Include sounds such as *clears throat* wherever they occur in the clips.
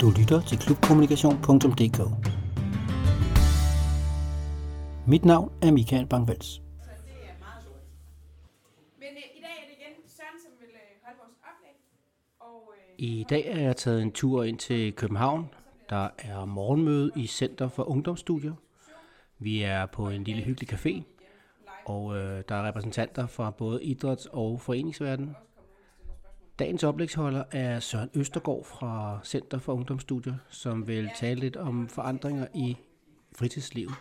Du lytter til klubkommunikation.dk. Mit navn er Michael Bangvels. Øh, i dag er det igen Søren, som vil øh, øh, I dag er jeg taget en tur ind til København. Der er morgenmøde i Center for Ungdomsstudier. Vi er på en lille hyggelig café, og øh, der er repræsentanter fra både idræts- og foreningsverdenen. Dagens oplægsholder er Søren Østergaard fra Center for Ungdomsstudier, som vil tale lidt om forandringer i fritidslivet.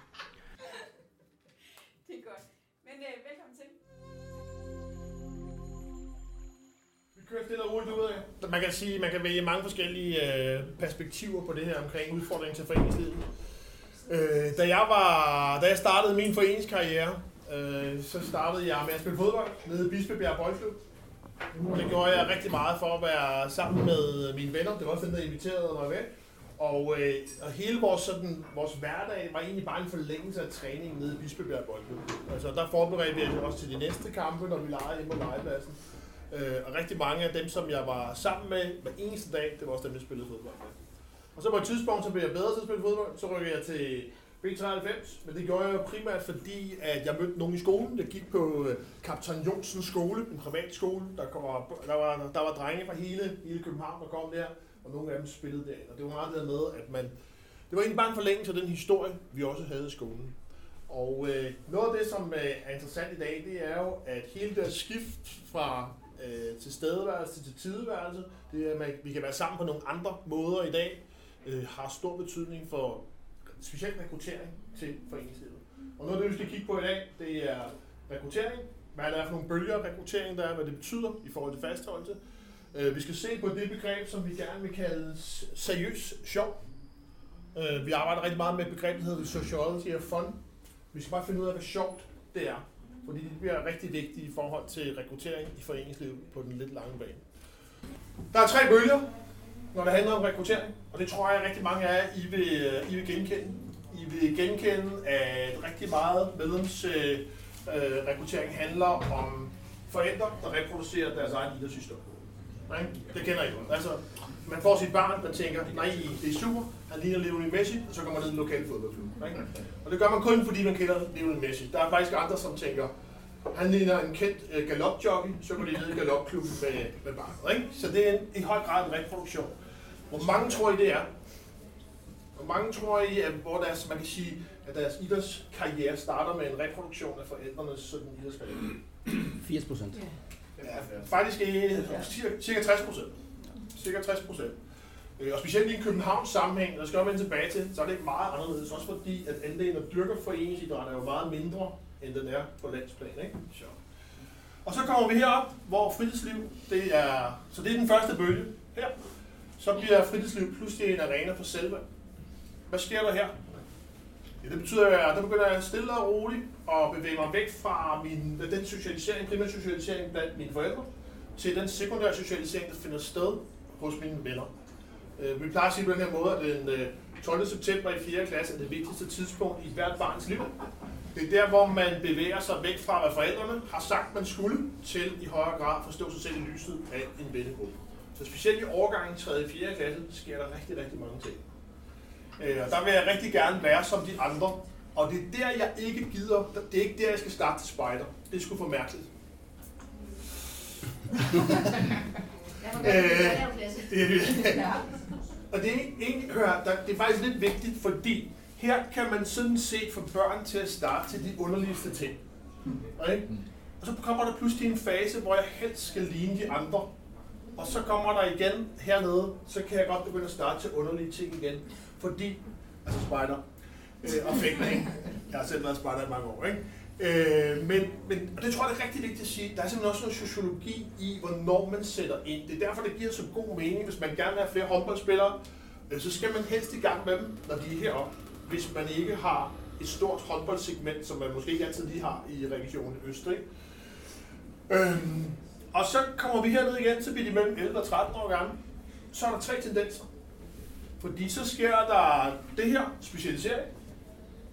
det er godt. Men øh, velkommen til. Vi kører stille og roligt ud af. Man kan sige, man kan vælge mange forskellige øh, perspektiver på det her omkring udfordringen til foreningslivet. Øh, da, jeg var, da jeg startede min foreningskarriere, øh, så startede jeg med at spille fodbold nede i Bispebjerg Boldklub. Og det gjorde jeg rigtig meget for at være sammen med mine venner. Det var også dem, der inviterede mig med. Og, øh, og hele vores, sådan, vores hverdag var egentlig bare en forlængelse af træningen nede i Bispebjerg Boldklub. Altså, der forberedte vi os til de næste kampe, når vi legede hjemme på legepladsen. Øh, og rigtig mange af dem, som jeg var sammen med hver eneste dag, det var også dem, jeg spillede fodbold med. Og så på et tidspunkt, så blev jeg bedre til at spille fodbold. Så rykkede jeg til B93, men det gjorde jeg primært fordi, at jeg mødte nogen i skolen. Jeg gik på øh, Kaptajn Jonsens skole, en privat skole. Der, kom, der, var, der var drenge fra hele, hele København, der kom der, og nogle af dem spillede der. Og det var meget det med, at man... Det var egentlig bare en forlængelse af den historie, vi også havde i skolen. Og øh, noget af det, som øh, er interessant i dag, det er jo, at hele det skift fra øh, tilstedeværelse til tideværelse, det er, at man, vi kan være sammen på nogle andre måder i dag, øh, har stor betydning for specielt rekruttering til foreningslivet. Og noget af det, vi skal kigge på i dag, det er rekruttering. Hvad der er for nogle bølger af rekruttering, der er, hvad det betyder i forhold til fastholdelse. Øh, vi skal se på det begreb, som vi gerne vil kalde seriøs sjov. Øh, vi arbejder rigtig meget med begrebet, der hedder sociology of fun. Vi skal bare finde ud af, hvad sjovt det er. Fordi det bliver rigtig vigtigt i forhold til rekruttering i foreningslivet på den lidt lange bane. Der er tre bølger, når det handler om rekruttering, og det tror jeg rigtig mange af jer, I vil, øh, I vil genkende. I vil genkende, at rigtig meget medlemsrekruttering øh, øh handler om forældre, der reproducerer deres egen idrætshistorie. Nej, det kender I godt. Altså, man får sit barn, der tænker, nej, det er super, han ligner Lionel Messi, og så kommer man ned i den lokale fodboldklub. Ikke? Og det gør man kun, fordi man kender Lionel Messi. Der er faktisk andre, som tænker, han ligner en kendt øh, galopjockey, så går de ned i galopklubben med, med barnet. Ikke? Så det er en, i høj grad en reproduktion. Hvor mange tror I det er? Hvor mange tror I, at hvor deres, man kan sige, at deres idrætskarriere starter med en reproduktion af forældrenes sådan idrætskarriere? 80 procent. Ja, faktisk er cirka 60 procent. Cirka 60 procent. Øh, og specielt i en Københavns sammenhæng, der skal jeg vende tilbage til, så er det meget anderledes. Også fordi, at andelen af dyrker foreningsidræt er jo meget mindre, end den er på landsplan. Ikke? Så. Og så kommer vi herop, hvor fritidsliv, det er, så det er den første bølge her. Så bliver fritidsliv pludselig en arena for selve. Hvad sker der her? Ja, det betyder, at der begynder jeg stille og roligt at bevæge mig væk fra min, den socialisering, primære socialisering blandt mine forældre, til den sekundære socialisering, der finder sted hos mine venner. Øh, vi plejer at sige på den her måde, at den øh, 12. september i 4. klasse er det vigtigste tidspunkt i hvert barns liv. Det er der, hvor man bevæger sig væk fra, hvad forældrene har sagt, man skulle, til i højere grad forstå sig selv i lyset af en vennegruppe. Så specielt i overgangen 3. og 4. klasse sker der rigtig, rigtig mange ting. Øh, og der vil jeg rigtig gerne være som de andre. Og det er der, jeg ikke gider. Det er ikke der, jeg skal starte til spejder. Det sgu for mærkeligt. og det er egentlig, hør, der, det er faktisk lidt vigtigt, fordi her kan man sådan set få børn til at starte til de underligste ting. Okay? Og så kommer der pludselig en fase, hvor jeg helst skal ligne de andre. Og så kommer der igen hernede, så kan jeg godt begynde at starte til underlige ting igen. Fordi, altså spejder, øh, og fængler, ikke? Jeg har selv været spejder i mange år, ikke? Øh, men, men og det tror jeg det er rigtig vigtigt at sige, der er simpelthen også noget sociologi i, hvornår man sætter ind. Det er derfor, det giver så god mening, hvis man gerne vil have flere håndboldspillere, øh, så skal man helst i gang med dem, når de er heroppe. Hvis man ikke har et stort håndboldsegment, som man måske ikke altid lige har i regionen Østrig. Øhm, og så kommer vi herned igen, så bliver de mellem 11 og 13 år gamle. Så er der tre tendenser. Fordi så sker der det her, specialisering.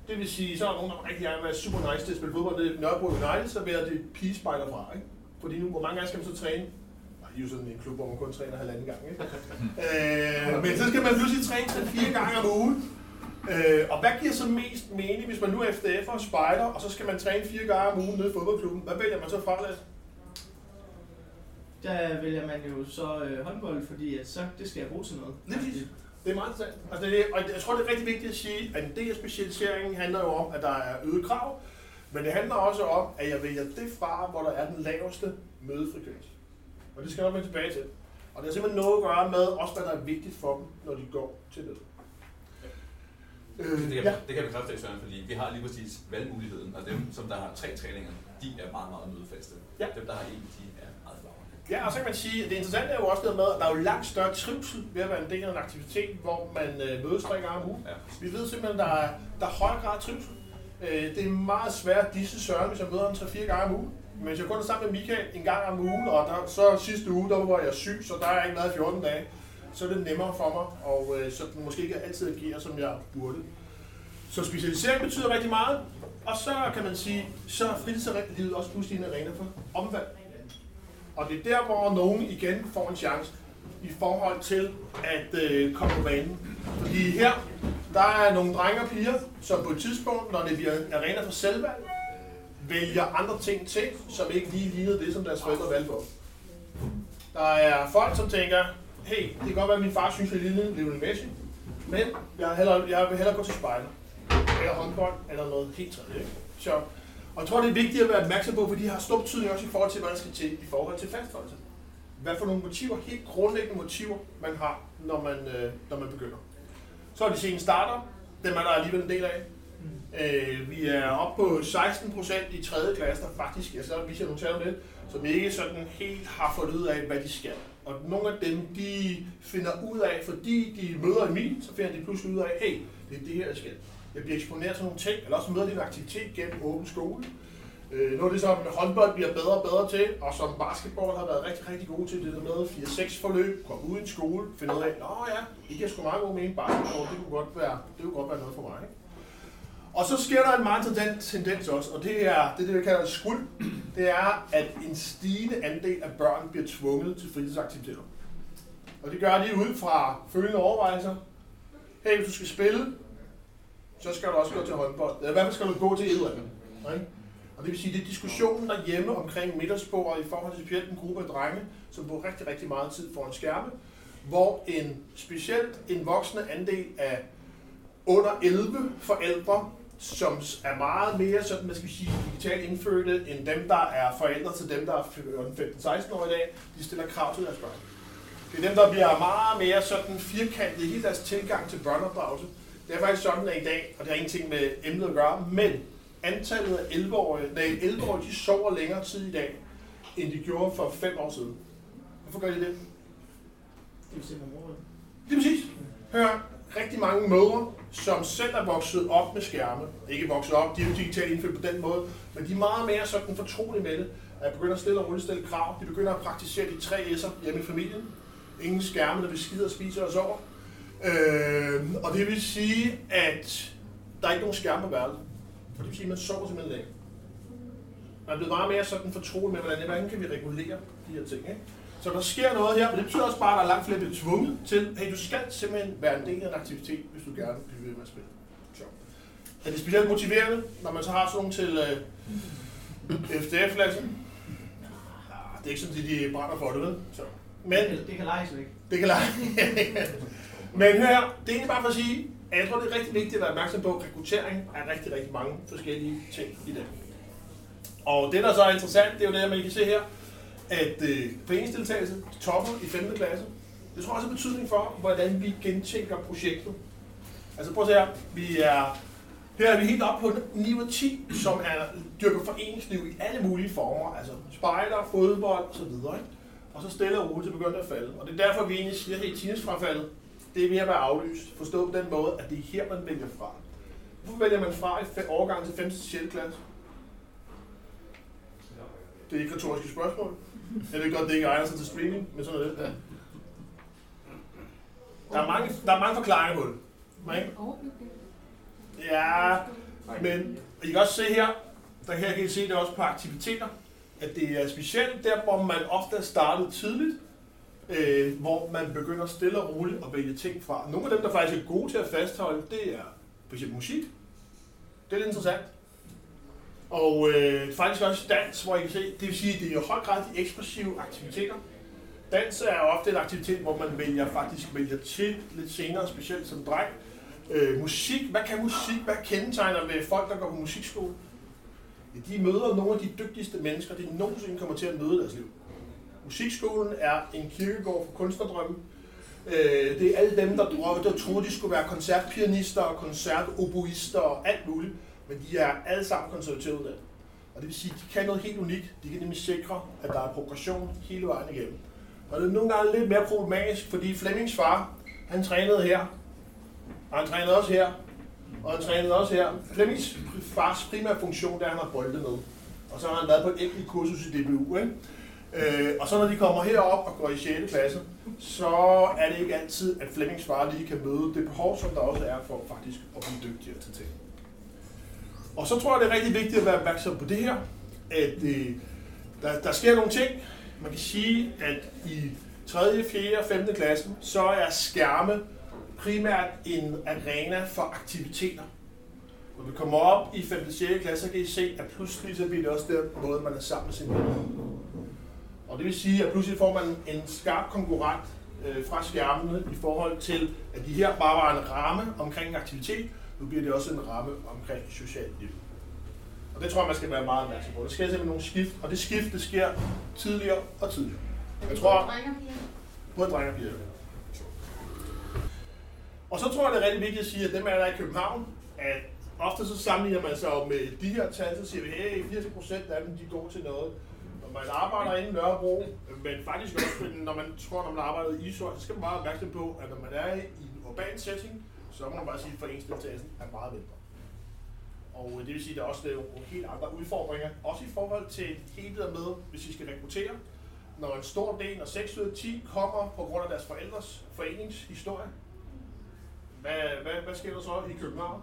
Det vil sige, så er der nogen, der rigtig gerne vil være super nice til at spille fodbold. Det er Nørrebro United, så bliver det pigespejler fra. Ikke? Fordi nu, hvor mange gange skal man så træne? I er jo sådan en klub, hvor man kun træner halvanden gang. Ikke? øh, *laughs* Øh, men så skal man pludselig træne til fire gange om ugen. Øh, og hvad giver så mest mening, hvis man nu er FDF og spejder, og så skal man træne fire gange om ugen nede i fodboldklubben? Hvad vælger man så fra, Lasse? Der vælger man jo så øh, håndbold, fordi at så, det skal jeg bruge til noget. Præcis. Det er meget interessant. Altså, det er, og jeg tror, det er rigtig vigtigt at sige, at en del af specialiseringen handler jo om, at der er øget krav, men det handler også om, at jeg vælger det fra, hvor der er den laveste mødefrekvens. Og det skal jeg nok vende tilbage til. Og det har simpelthen noget at gøre med, også hvad der er vigtigt for dem, når de går til det. Det Øh, kan, ja. det kan jeg bekræfte, Søren, fordi vi har lige præcis valgmuligheden, og dem, som der har tre træninger, de er meget, meget mødefaste. Ja. Dem, der har en, de er. Ja, og så kan man sige, at det interessante er jo også det med, at der er jo langt større trivsel ved at være en del af en aktivitet, hvor man øh, mødes tre gange om ugen. Ja. Vi ved simpelthen, at der er, der er høj grad trivsel. Øh, det er meget svært disse Søren, hvis jeg møder ham 3-4 gange om ugen. Men hvis jeg kun er sammen med Michael en gang om ugen, og der, så sidste uge, der var jeg syg, så der er ikke været i 14 dage, så er det nemmere for mig, og øh, så den måske ikke altid agerer, som jeg burde. Så specialisering betyder rigtig meget, og så kan man sige, så er fritidslivet også pludselig en arena for omvalg. Og det er der, hvor nogen igen får en chance i forhold til at øh, komme på banen. Fordi her, der er nogle drenge og piger, som på et tidspunkt, når det bliver en arena for selvvalg, vælger andre ting til, som ikke lige lignede det, som deres forældre valgte for. Der er folk, som tænker, hey, det kan godt være, at min far synes, jeg lignede Lionel Messi, men jeg, er hellere, jeg vil hellere gå til spejder, eller håndbold, eller noget helt tredje. Så, og jeg tror, det er vigtigt at være opmærksom på, for de har stor betydning også i forhold til, hvad der skal til i forhold til fastholdelse. Hvad for nogle motiver, helt grundlæggende motiver, man har, når man, øh, når man begynder. Så er de sene starter, dem er der alligevel en del af. Øh, vi er oppe på 16 procent i 3. klasse, der faktisk, jeg så viser jeg nogle tal om det, som ikke sådan helt har fået ud af, hvad de skal. Og nogle af dem, de finder ud af, fordi de møder Emil, så finder de pludselig ud af, hey, det er det her, jeg skal. Jeg bliver eksponeret til nogle ting, eller også møder lidt aktivitet gennem åben skole. Øh, noget af det, som håndbold bliver bedre og bedre til, og som basketball har været rigtig, rigtig gode til, det der med 4-6 forløb, komme ud i en skole, finde ud af, nå ja, det giver sgu meget god mening, basketball, det kunne godt være, det kunne godt være noget for mig. Ikke? Og så sker der en meget tendens, tendens også, og det er det, er det vi kalder skuld. Det er, at en stigende andel af børn bliver tvunget til fritidsaktiviteter. Og det gør de ud fra følgende overvejelser. Hey, hvis du skal spille, så skal du også gå til håndbold. Eller i hvert fald skal du gå til et eller andet. Ikke? Og det vil sige, det er diskussionen derhjemme omkring middagsbordet i forhold til specielt en gruppe af drenge, som bruger rigtig, rigtig meget tid foran skærme, hvor en specielt en voksende andel af under 11 forældre, som er meget mere sådan, man skal sige, digitalt indfødte, end dem, der er forældre til dem, der er 15-16 øh, år i dag, de stiller krav til deres børn. Det er dem, der bliver meget mere sådan firkantet i hele deres tilgang til børneopdragelse. Det er faktisk sådan, at i dag, og det har ingenting med emnet at gøre, men antallet af 11-årige, nej, 11-årige, de sover længere tid i dag, end de gjorde for 5 år siden. Hvorfor gør de det? Det se med mor. Lige præcis. Hør, rigtig mange mødre, som selv er vokset op med skærme, ikke vokset op, de er jo digitalt indfødt på den måde, men de er meget mere sådan fortrolige med det, at begynder at stille og roligt stille krav. De begynder at praktisere de tre S'er hjemme i familien. Ingen skærme, der vil skide og spise og sover. Øh, og det vil sige, at der er ikke nogen skærme på værelset. Og det vil sige, at man sover simpelthen ikke. Man er blevet meget mere sådan fortrolig med, hvordan, hvordan kan vi regulere de her ting. Ikke? Så der sker noget her, men det betyder også bare, at der er langt flere, bliver tvunget til, hey, du skal simpelthen være en del af en aktivitet, hvis du gerne vil blive ved med at spille. Så. Er det specielt motiverende, når man så har sådan nogle til øh, FDF-klassen? Ja, det er ikke sådan, at de brænder for det, vel? Så. Men Det kan, det kan leges væk. det kan lege. Men hør, her, det er egentlig bare for at sige, at jeg tror, det er rigtig vigtigt at være opmærksom på, at rekruttering er rigtig, rigtig mange forskellige ting i det. Og det, der så er interessant, det er jo det, at man kan se her, at øh, foreningsdeltagelse topper i 5. klasse. Det tror også har betydning for, hvordan vi gentænker projektet. Altså prøv at se her, vi er, her er vi helt oppe på 9 og 10, som er dyrker foreningsliv i alle mulige former, altså spejder, fodbold osv. Ikke? Og så stille og roligt til begynder at falde. Og det er derfor, vi egentlig siger, at teenagefrafaldet, det er ved at være aflyst. Forstå på den måde, at det er her, man vælger fra. Hvorfor vælger man fra i overgang til 5. til 6. klasse? Det er ikke retoriske spørgsmål. Jeg ved godt, det ikke egner sig til streaming, men sådan er det. Der er mange, der er mange forklaringer på det. Ikke? Ja, men I kan også se her, der her kan I se det også på aktiviteter, at det er specielt der, hvor man ofte er startet tidligt, øh, hvor man begynder stille og roligt at vælge ting fra. Nogle af dem, der faktisk er gode til at fastholde, det er for eksempel musik. Det er lidt interessant. Og øh, faktisk også dans, hvor I kan se, det vil sige, at det er i høj grad de ekspressive aktiviteter. Dans er ofte en aktivitet, hvor man vælger, faktisk vælger til lidt senere, specielt som dreng. Øh, musik, hvad kan musik, hvad kendetegner ved folk, der går på musikskole? Ja, de møder nogle af de dygtigste mennesker, de nogensinde kommer til at møde i deres liv. Musikskolen er en kirkegård for kunstnerdrømme. Øh, det er alle dem, der, drømte, der troede, de skulle være koncertpianister og koncertoboister og alt muligt. Men de er alle sammen konservative uddannet. Og det vil sige, at de kan noget helt unikt. De kan nemlig sikre, at der er progression hele vejen igennem. Og det er nogle gange lidt mere problematisk, fordi Flemmings far, han trænede her. Og han trænede også her. Og han trænede også her. Flemmings fars primære funktion, det er, at han har boldet med. Og så har han været på et enkelt kursus i DBU. Ikke? Øh, og så når de kommer herop og går i 6. klasse, så er det ikke altid, at Flemmings far lige kan møde det behov, som der også er for faktisk at blive dygtigere til ting. Og så tror jeg, det er rigtig vigtigt at være opmærksom på det her, at øh, der, der sker nogle ting. Man kan sige, at i 3., 4. og 5. klasse, så er skærme primært en arena for aktiviteter. Når vi kommer op i 5. og 6. klasse, så kan I se, at pludselig så bliver det også den måde, man er sammen med sine venner. Og det vil sige, at pludselig får man en skarp konkurrent øh, fra skærmene i forhold til, at de her bare var en ramme omkring aktivitet, nu bliver det også en ramme omkring socialt liv. Og det tror jeg, man skal være meget opmærksom på. Der sker simpelthen nogle skift, og det skift, det sker tidligere og tidligere. Jeg tror, både drenge og piger. Og så tror jeg, det er rigtig vigtigt at sige, at dem er der i København, at ofte så sammenligner man sig med de her tal, så siger vi, hey, 80 procent af dem, de går til noget. Man arbejder inde i Nørrebro, men faktisk også, når man tror, når man arbejder i Ishøj, så skal man meget opmærksom på, at når man er i en urban setting, så må man bare sige, at foreningsdeltagelsen er meget mindre. Og øh, det vil sige, at der også er nogle helt andre udfordringer, også i forhold til hele der med, hvis vi skal rekruttere. Når en stor del, når 6 ud af 10 kommer på grund af deres forældres foreningshistorie, hvad, hvad, hvad sker der så i København,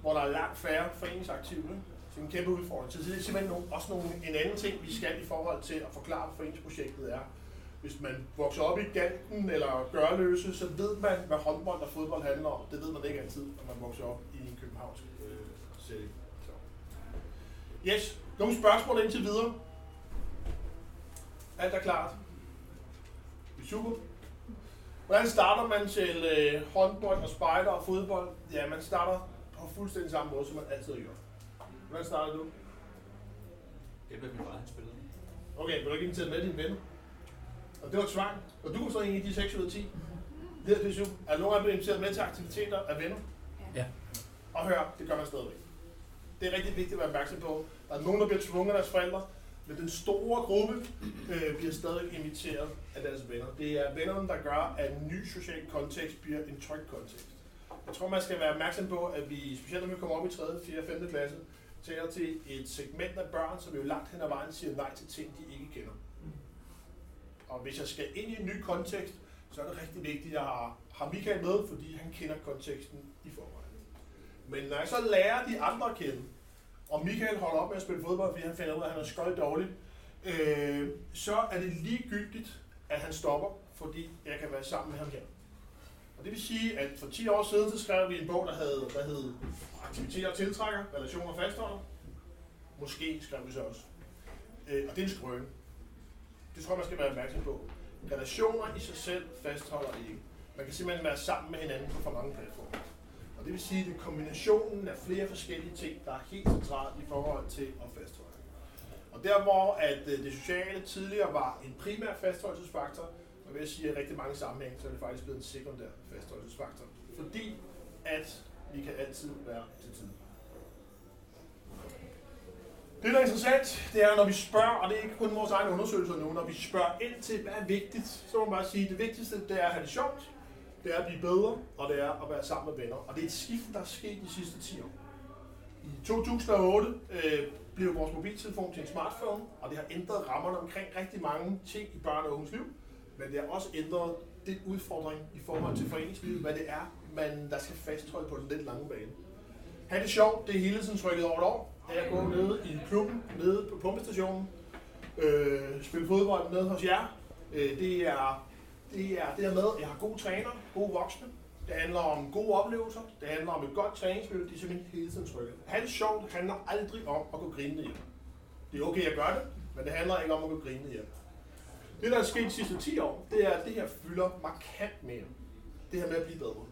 hvor der er langt færre foreningsaktive? Det er en kæmpe udfordring. Så det er simpelthen nogle, også nogle, en anden ting, vi skal i forhold til at forklare, foreningsprojektet er hvis man vokser op i Galten eller Gørløse, så ved man, hvad håndbold og fodbold handler om. Det ved man ikke altid, når man vokser op i en københavnsk øh, setting. Så. Yes, nogle spørgsmål indtil videre? Alt er klart? Super. Hvordan starter man til øh, håndbold og spejder og fodbold? Ja, man starter på fuldstændig samme måde, som man altid har gjort. Hvordan starter du? Det blev min far, han spillede. Okay, vil du ikke invitere med dine venner? Og det var tvang. Og du var så en af de 6 ud af 10. Det er det super. Er nogen af blevet inviteret med til aktiviteter af venner? Ja. Og hør, det gør man stadigvæk. Det er rigtig vigtigt at være opmærksom på. Der er nogen, der bliver tvunget af deres forældre, men den store gruppe øh, bliver stadig inviteret af deres venner. Det er vennerne, der gør, at en ny social kontekst bliver en tryg kontekst. Jeg tror, man skal være opmærksom på, at vi, specielt når vi kommer op i 3., 4. og 5. klasse, taler til et segment af børn, som jo langt hen ad vejen siger nej til ting, de ikke kender. Og hvis jeg skal ind i en ny kontekst, så er det rigtig vigtigt, at jeg har, har Michael med, fordi han kender konteksten i forvejen. Men når jeg så lærer de andre at kende, og Michael holder op med at spille fodbold, fordi han finder ud af, at han er skøjt dårligt, øh, så er det ligegyldigt, at han stopper, fordi jeg kan være sammen med ham her. Og det vil sige, at for 10 år siden, så skrev vi en bog, der hed, der hed Aktiviteter tiltrækker, relationer fastholder. Måske skrev vi så også. Øh, og det er en skrøne. Det tror jeg, man skal være opmærksom på. Relationer i sig selv fastholder ikke. Man kan simpelthen være sammen med hinanden på for mange platforme. Og det vil sige, at det er kombinationen af flere forskellige ting, der er helt centralt i forhold til at fastholde. Og der hvor at øh, det sociale tidligere var en primær fastholdelsesfaktor, og vil jeg sige, at i rigtig mange sammenhænge, så er det faktisk blevet en sekundær fastholdelsesfaktor. Fordi at vi kan altid være til tid. Det, der er interessant, det er, når vi spørger, og det er ikke kun vores egne undersøgelser nu, når vi spørger ind til, hvad er vigtigt, så må man bare sige, at det vigtigste, det er at have det sjovt, det er at blive bedre, og det er at være sammen med venner. Og det er et skift, der er sket de sidste 10 år. I 2008 øh, blev vores mobiltelefon til en smartphone, og det har ændret rammerne omkring rigtig mange ting i børn og unges liv. Men det har også ændret den udfordring i forhold til foreningslivet, hvad det er, man, der skal fastholde på den lidt lange bane. Ha' det sjovt, det er hele tiden trykket over et år. Da jeg går nede i klubben, nede på pumpestationen, øh, spille fodbold nede hos jer, Øh, det er det er det her med, at jeg har gode træner, gode voksne. Det handler om gode oplevelser. Det handler om et godt træningsmiljø. Det er simpelthen hele tiden trykket. Have det sjovt handler aldrig om at gå grinende hjem. Det er okay at gøre det, men det handler ikke om at gå grinende hjem. Det, der er sket de sidste 10 år, det er, at det her fylder markant mere. Det her med at blive bedre.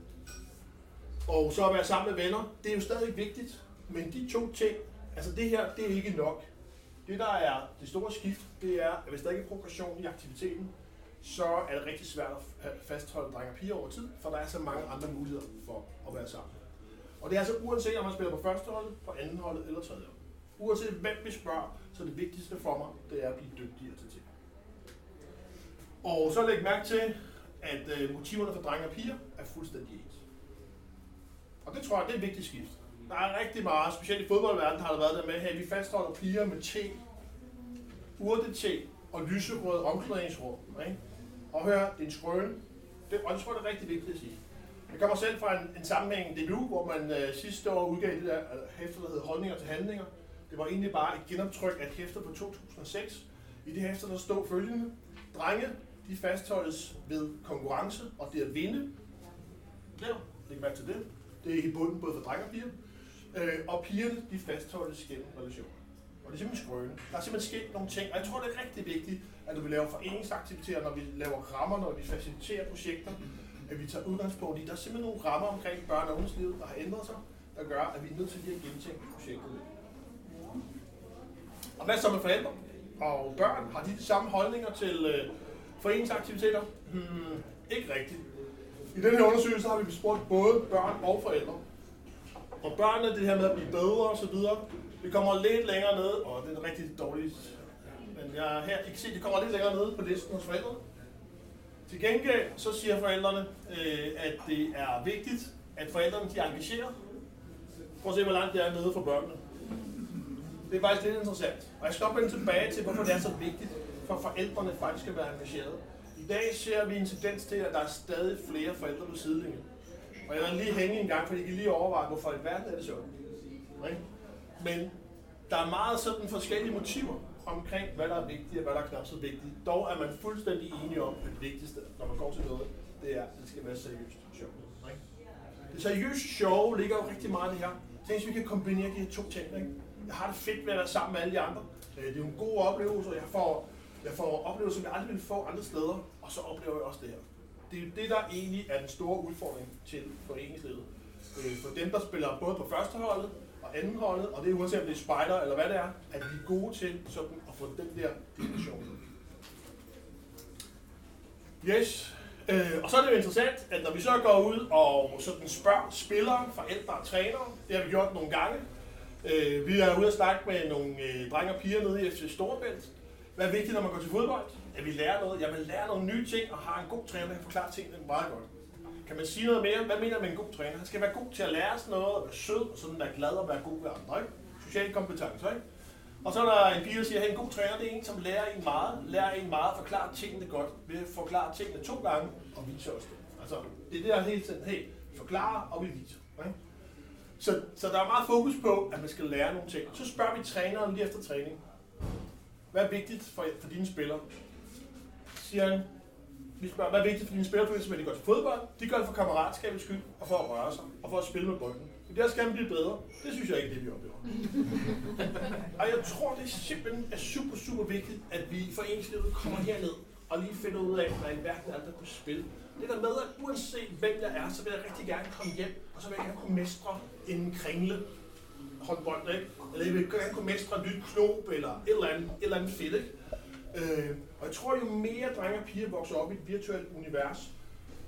Og så at være sammen med venner, det er jo stadig vigtigt. Men de to ting, altså det her, det er ikke nok. Det, der er det store skift, det er, at hvis der ikke er progression i aktiviteten, så er det rigtig svært at fastholde drenge og piger over tid, for der er så mange andre muligheder for at være sammen. Og det er altså uanset om man spiller på første hold, på anden hold eller tredje hold. Uanset hvem vi spørger, så det vigtigste for mig, det er at blive dygtigere til. Og så læg mærke til, at øh, motiverne for drenge og piger er fuldstændig ens. Og det tror jeg, det er et vigtigt skift. Der er rigtig meget, specielt i fodboldverdenen har der været der med, at vi fastholder piger med te, urte te og lyserød omklædningsrum. Ikke? Og hør, det er en skrøne. Det, og det tror jeg, det er rigtig vigtigt at sige. Jeg kommer selv fra en, en sammenhæng DBU, hvor man øh, sidste år udgav det der øh, der hedder Holdninger til Handlinger. Det var egentlig bare et genoptryk af et hæfte på 2006. I det hæfte, der stod følgende. Drenge, de fastholdes ved konkurrence og det at vinde. Ja, læg mærke til det. Det er i bunden både for drenge og piger. Øh, og pigerne, de fastholdes gennem relationer. Og det er simpelthen skrøne. Der er simpelthen sket nogle ting, og jeg tror, det er rigtig vigtigt, at når vi laver foreningsaktiviteter, når vi laver rammer, når vi faciliterer projekter, at vi tager udgangspunkt i, der er simpelthen nogle rammer omkring børn og ungdomslivet, der har ændret sig, der gør, at vi er nødt til lige at gentænke projektet. Og hvad så med forældre og børn? Har de de samme holdninger til øh, foreningsaktiviteter? Hmm, ikke rigtigt. I den her undersøgelse har vi spurgt både børn og forældre. Og børnene, det her med at blive bedre og så videre, vi kommer lidt længere ned, og det er rigtig dårligt, men jeg her I kan se, det kommer lidt længere ned på listen hos forældrene. Til gengæld så siger forældrene, øh, at det er vigtigt, at forældrene de er engageret. Prøv at se, hvor langt det er nede for børnene. Det er faktisk lidt interessant. Og jeg skal op vende tilbage til, hvorfor det er så vigtigt for forældrene faktisk skal være engageret. I dag ser vi en tendens til, at der er stadig flere forældre på sidelinjen. Og jeg vil lige hænge en gang, fordi I kan lige overveje, hvorfor i verden er det sådan. Okay? Men der er meget sådan forskellige motiver omkring, hvad der er vigtigt og hvad der er knap så vigtigt. Dog er man fuldstændig enige om, at det vigtigste, når man går til noget, det er, at det skal være seriøst sjovt. Ikke? Det seriøse show ligger jo rigtig meget i det her. Tænk, hvis vi kan kombinere de her to ting. Ikke? Jeg har det fedt ved at være sammen med alle de andre. Øh, det er jo en god oplevelse, og jeg får, jeg får oplevelser, som jeg aldrig ville få andre steder. Og så oplever jeg også det her. Det er jo det, der egentlig er den store udfordring til foreningslivet. Øh, for dem, der spiller både på førsteholdet og andenholdet, og det er uanset om det er spejder eller hvad det er, at vi er gode til sådan at få den der dimension. Yes. Øh, og så er det jo interessant, at når vi så går ud og sådan spørger spillere, forældre og trænere, det har vi gjort nogle gange. Øh, vi er ude og snakke med nogle øh, drenge og piger nede i FC Storebælt. Hvad er vigtigt, når man går til fodbold? At vi lærer noget. Jeg vil lære nogle nye ting og har en god træner, der kan forklare tingene meget godt. Kan man sige noget mere? Hvad mener man med en god træner? Han skal være god til at lære os noget, og være sød, og sådan være glad og være god ved andre. Ikke? Sociale kompetencer, ikke? Og så er der en pige, der siger, at en god træner det er en, som lærer en meget, lærer en meget, forklarer tingene godt, ved at forklare tingene to gange og viser os det. Altså, det er det, der hele tiden, hey, vi forklarer og vi viser. Ikke? Så, så der er meget fokus på, at man skal lære nogle ting. Så spørger vi træneren lige efter træning. Hvad er vigtigt for, for dine spillere? Siger han, vi spørger, hvad er vigtigt for dine spillere, for de går til fodbold? De gør det for kammeratskabets skyld, og for at røre sig, og for at spille med bolden. Men der skal man blive bedre. Det synes jeg ikke, det vi oplever. *laughs* og jeg tror, det simpelthen er super, super vigtigt, at vi i foreningslivet kommer herned og lige finder ud af, hvad i verden er der kunne spille. Det der med, at uanset hvem jeg er, så vil jeg rigtig gerne komme hjem, og så vil jeg gerne kunne mestre en kringle håndbold, ikke? Eller jeg vil gerne kunne mestre et nyt knop, eller et eller andet, et eller andet fedt, ikke? Øh, og jeg tror, jo mere drenge og piger vokser op i et virtuelt univers,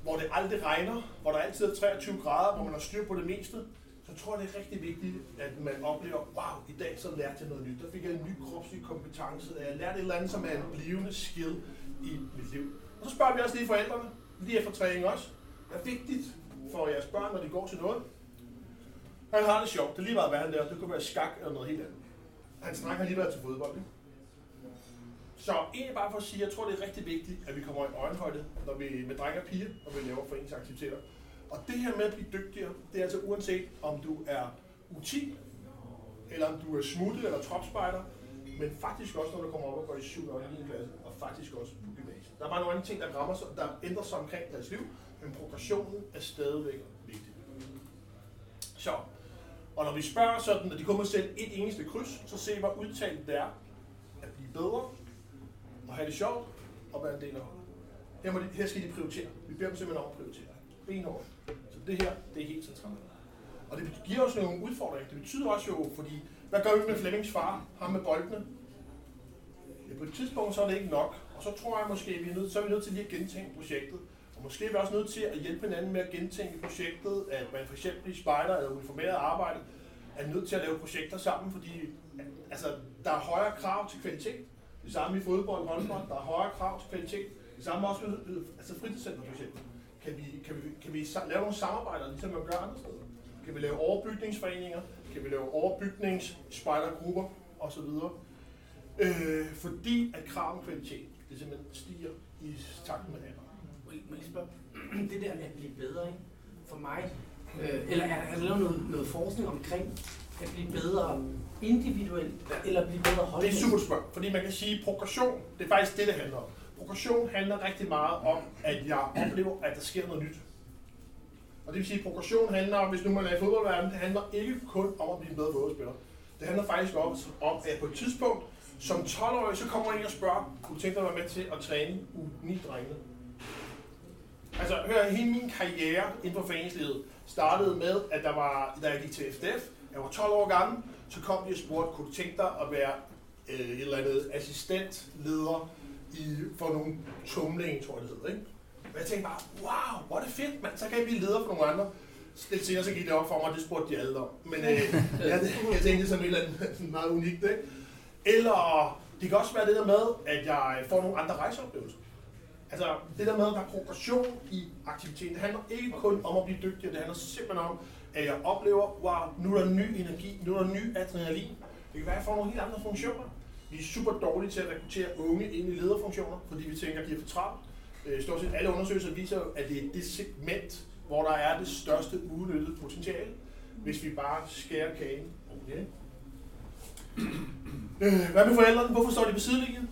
hvor det aldrig regner, hvor der altid er 23 grader, hvor man har styr på det meste, så tror jeg, det er rigtig vigtigt, at man oplever, wow, i dag så lærte jeg noget nyt. Der fik jeg en ny kropslig kompetence. Jeg lærte et eller andet, som er en blivende skill i mit liv. Og så spørger vi også lige forældrene, lige efter træning også. Det er vigtigt for jeres børn, når de går til noget. Han har det sjovt. Det er lige meget, hvad han der. Det kunne være skak eller noget helt andet. Han snakker lige været til fodbold. Ikke? Så egentlig bare for at sige, jeg tror, det er rigtig vigtigt, at vi kommer i øjenhøjde, når vi med drenge og piger, når vi laver foreningsaktiviteter. Og det her med at blive dygtigere, det er altså uanset om du er U10, eller om du er smuttet eller tropspejder, men faktisk også når du kommer op og går i 7. og 9. klasse, og faktisk også på gymnasiet. Der er bare nogle andre ting, der, rammer sig, der ændrer sig omkring deres liv, men progressionen er stadigvæk vigtig. Så, og når vi spørger sådan, at de kommer selv et eneste kryds, så se, hvor udtalt det er at blive bedre, og have det sjovt, og være en del af holdet. Her, må de, her skal de prioritere. Vi beder dem simpelthen om at prioritere. Benhårdt. Så det her, det er helt centralt. Og det giver os nogle udfordringer. Det betyder også jo, fordi, hvad gør vi med Flemmings far, ham med boldene? Ja, på et tidspunkt så er det ikke nok. Og så tror jeg måske, vi er nødt, så er vi nødt til lige at gentænke projektet. Og måske er vi også nødt til at hjælpe hinanden med at gentænke projektet, at man for eksempel i spejder eller uniformeret arbejde er nødt til at lave projekter sammen, fordi altså, der er højere krav til kvalitet. Det samme i fodbold og håndbold, der er højere krav til kvalitet. Det samme også med altså fritidscenter for eksempel. Kan vi, kan vi, kan vi lave nogle samarbejder, ligesom man gør andre steder? Kan vi lave overbygningsforeninger? Kan vi lave overbygningsspejdergrupper osv.? Øh, fordi at krav om kvalitet, det simpelthen stiger i takt med alder. Må jeg, må jeg lige spørge, *clears throat* det der med at blive bedre, ikke? for mig, øh, eller er, er der lavet noget, noget forskning omkring at blive bedre individuelt, eller blive bedre Det er super spørgsmål, fordi man kan sige, at progression, det er faktisk det, det handler om. Progression handler rigtig meget om, at jeg oplever, at der sker noget nyt. Og det vil sige, at progression handler om, hvis nu man er i fodboldverdenen, det handler ikke kun om at blive en bedre fodboldspiller. Det handler faktisk om, om, at på et tidspunkt, som 12-årig, så kommer en og spørger, kunne du tænke dig at være med til at træne U9-drengene? Altså, hør, hele min karriere inden for foreningslivet startede med, at der var, da jeg gik til FDF, jeg var 12 år gammel, så kom de og spurgte, kunne du tænke dig at være øh, et eller andet assistentleder i, for nogle tumling, tror jeg det hedder, ikke? Og jeg tænkte bare, wow, hvor er det fedt, man. Så kan jeg blive leder for nogle andre. Lidt senere så gik det op for mig, det spurgte de alle om. Men øh, *laughs* jeg, jeg tænkte som et eller andet *laughs* meget unikt, ikke? Eller det kan også være det der med, at jeg får nogle andre rejseoplevelser. Altså det der med, at der er progression i aktiviteten, det handler ikke kun om at blive dygtig, det handler simpelthen om, at jeg oplever, wow, nu er der ny energi, nu er der ny adrenalin. Det kan være, at jeg får nogle helt andre funktioner. Vi er super dårlige til at rekruttere unge ind i lederfunktioner, fordi vi tænker, at de er for travlt. Øh, stort set alle undersøgelser viser, at det er det segment, hvor der er det største udnyttede potentiale, hvis vi bare skærer kagen Okay. Øh, hvad med forældrene? Hvorfor står de på sidelinjen?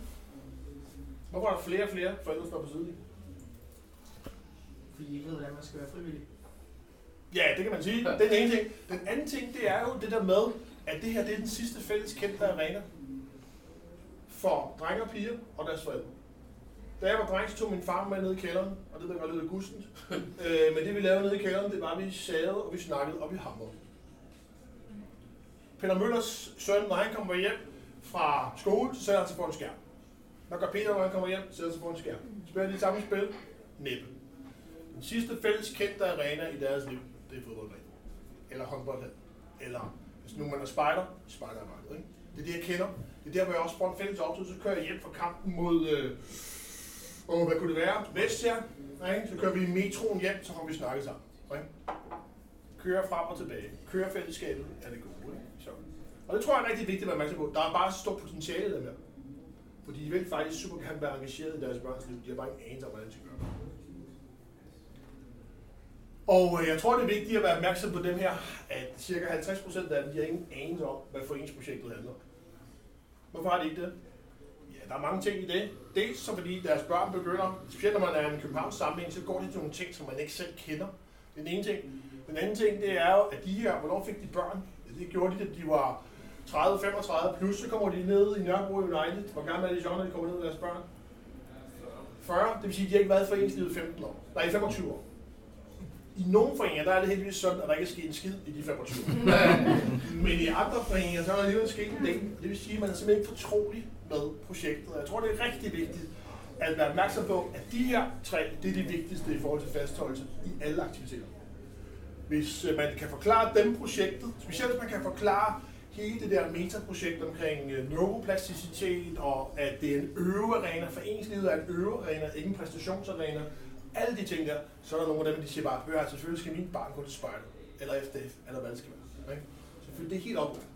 Hvorfor er der flere og flere forældre, der står på sidelinjen? Fordi I ikke ved, hvordan man skal være frivillig. Ja, det kan man sige. Det er den ene ting. Den anden ting, det er jo det der med, at det her det er den sidste fælles kendte arena for drenge og piger og deres forældre. Da jeg var dreng, så tog min far med ned i kælderen, og det der var lidt gustent. *laughs* øh, men det vi lavede nede i kælderen, det var, at vi sad og vi snakkede og vi hamrede. Peter Møllers søn, når han kommer hjem fra skole, så sætter han sig på en skærm. Når gør Peter, når han kommer hjem? sidder sig på en skærm. Spiller de samme spil? Næppe. Den sidste fælles kendte arena i deres liv, det er fodboldbanen. Eller håndboldhal. Eller hvis nu man er spejder, spejderarbejdet. Ikke? Det er det, jeg kender. Det er der, hvor jeg også får en fælles optid, så kører jeg hjem fra kampen mod, øh, og hvad kunne det være? Vestjern. Ikke? Så kører vi i metroen hjem, så har vi snakket sammen. Ikke? Kører frem og tilbage. Kører fællesskabet er det gode. Ikke? Så. Og det tror jeg er rigtig vigtigt at være opmærksom på. Der er bare et stort potentiale i med. her. Fordi de vil faktisk super gerne være engageret i deres børns liv. De har bare ikke anelse om, hvordan de skal gøre det. Og øh, jeg tror, det er vigtigt at være opmærksom på dem her, at cirka 50% af dem, de har ingen anelse om, hvad foreningsprojektet handler om. Hvorfor har de ikke det? Ja, der er mange ting i det. Dels så fordi deres børn begynder, specielt når man er i en Københavns sammenhæng, så går de til nogle ting, som man ikke selv kender. Det er den ene ting. Den anden ting, det er jo, at de her, hvornår fik de børn? Ja, det gjorde de, da de var 30-35 plus, så kommer de ned i Nørrebro United. Hvor gammel er de så, når de kommer ned med deres børn? 40, det vil sige, at de har ikke været i foreningslivet i 15 år. Nej, i 25 år. I nogle foreninger, der er det heldigvis sådan, at der ikke er sket en skid i de 25 år. *laughs* Men i andre foreninger, så er der alligevel sket en del. Det vil sige, at man er simpelthen ikke fortrolig med projektet. Og jeg tror, det er rigtig vigtigt at være opmærksom på, at de her tre, det er det vigtigste i forhold til fastholdelse i alle aktiviteter. Hvis øh, man kan forklare dem projektet, specielt hvis man kan forklare hele det der metaprojekt omkring øh, neuroplasticitet, og at det er en øvearena, foreningslivet er en øvearena, ikke en præstationsarena, alle de ting der, så er der nogle af dem, de siger bare, hør, altså, selvfølgelig skal min barn gå til spejlet, eller FDF, eller hvad det skal være. Ikke? Selvfølgelig, det er helt oplagt.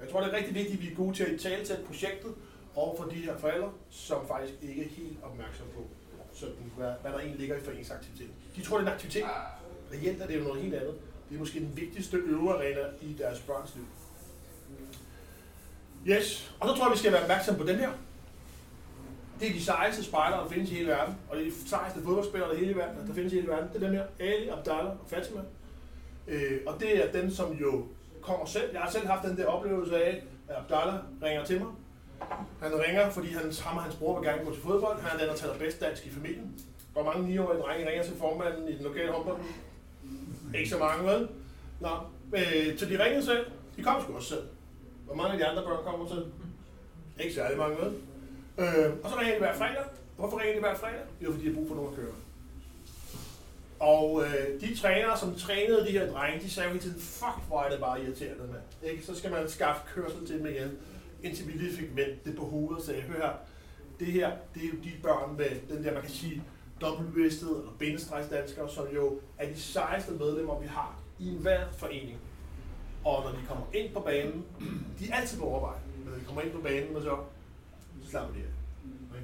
Jeg tror, det er rigtig vigtigt, at vi er gode til at tale til projektet over for de her forældre, som faktisk ikke er helt opmærksom på, sådan, hvad, hvad der egentlig ligger i foreningsaktiviteten. De tror, det er en aktivitet. Reelt er det jo noget helt andet. Det er måske den vigtigste øvearena i deres børns liv. Yes, og så tror jeg, vi skal være opmærksom på den her. Det er de sejeste spejlere, der findes i hele verden. Og det er de sejeste fodboldspillere, der, hele verden, der findes i hele verden. Det er dem her. Ali, Abdallah og Fatima. Øh, og det er dem, som jo kommer selv. Jeg har selv haft den der oplevelse af, at Abdallah ringer til mig. Han ringer, fordi han, ham og hans bror vil gerne gå til fodbold. Han er den, der taler bedst dansk i familien. Hvor mange 9-årige drenge ringer til formanden i den lokale håndbold? Ikke så mange, vel? Nå, øh, så de ringede selv. De kom sgu også selv. Hvor mange af de andre børn kommer til? Ikke særlig mange, med. Øh, og så ringer de hver fredag. Hvorfor ringer de hver fredag? Jo, fordi, de har brug for nogen at køre. Og øh, de trænere, som trænede de her drenge, de sagde jo hele tiden, fuck, hvor er det bare irriterende, mand. Ikke? Så skal man skaffe kørsel til dem igen, indtil vi lige fik vendt det på hovedet og sagde, hør her, det her, det er jo de børn med den der, man kan sige, dobbeltbevidsthed eller bindestrejsdanskere, som jo er de sejeste medlemmer, vi har i enhver forening. Og når de kommer ind på banen, de er altid på overvej, når de kommer ind på banen, og så, så slapper de af. Okay.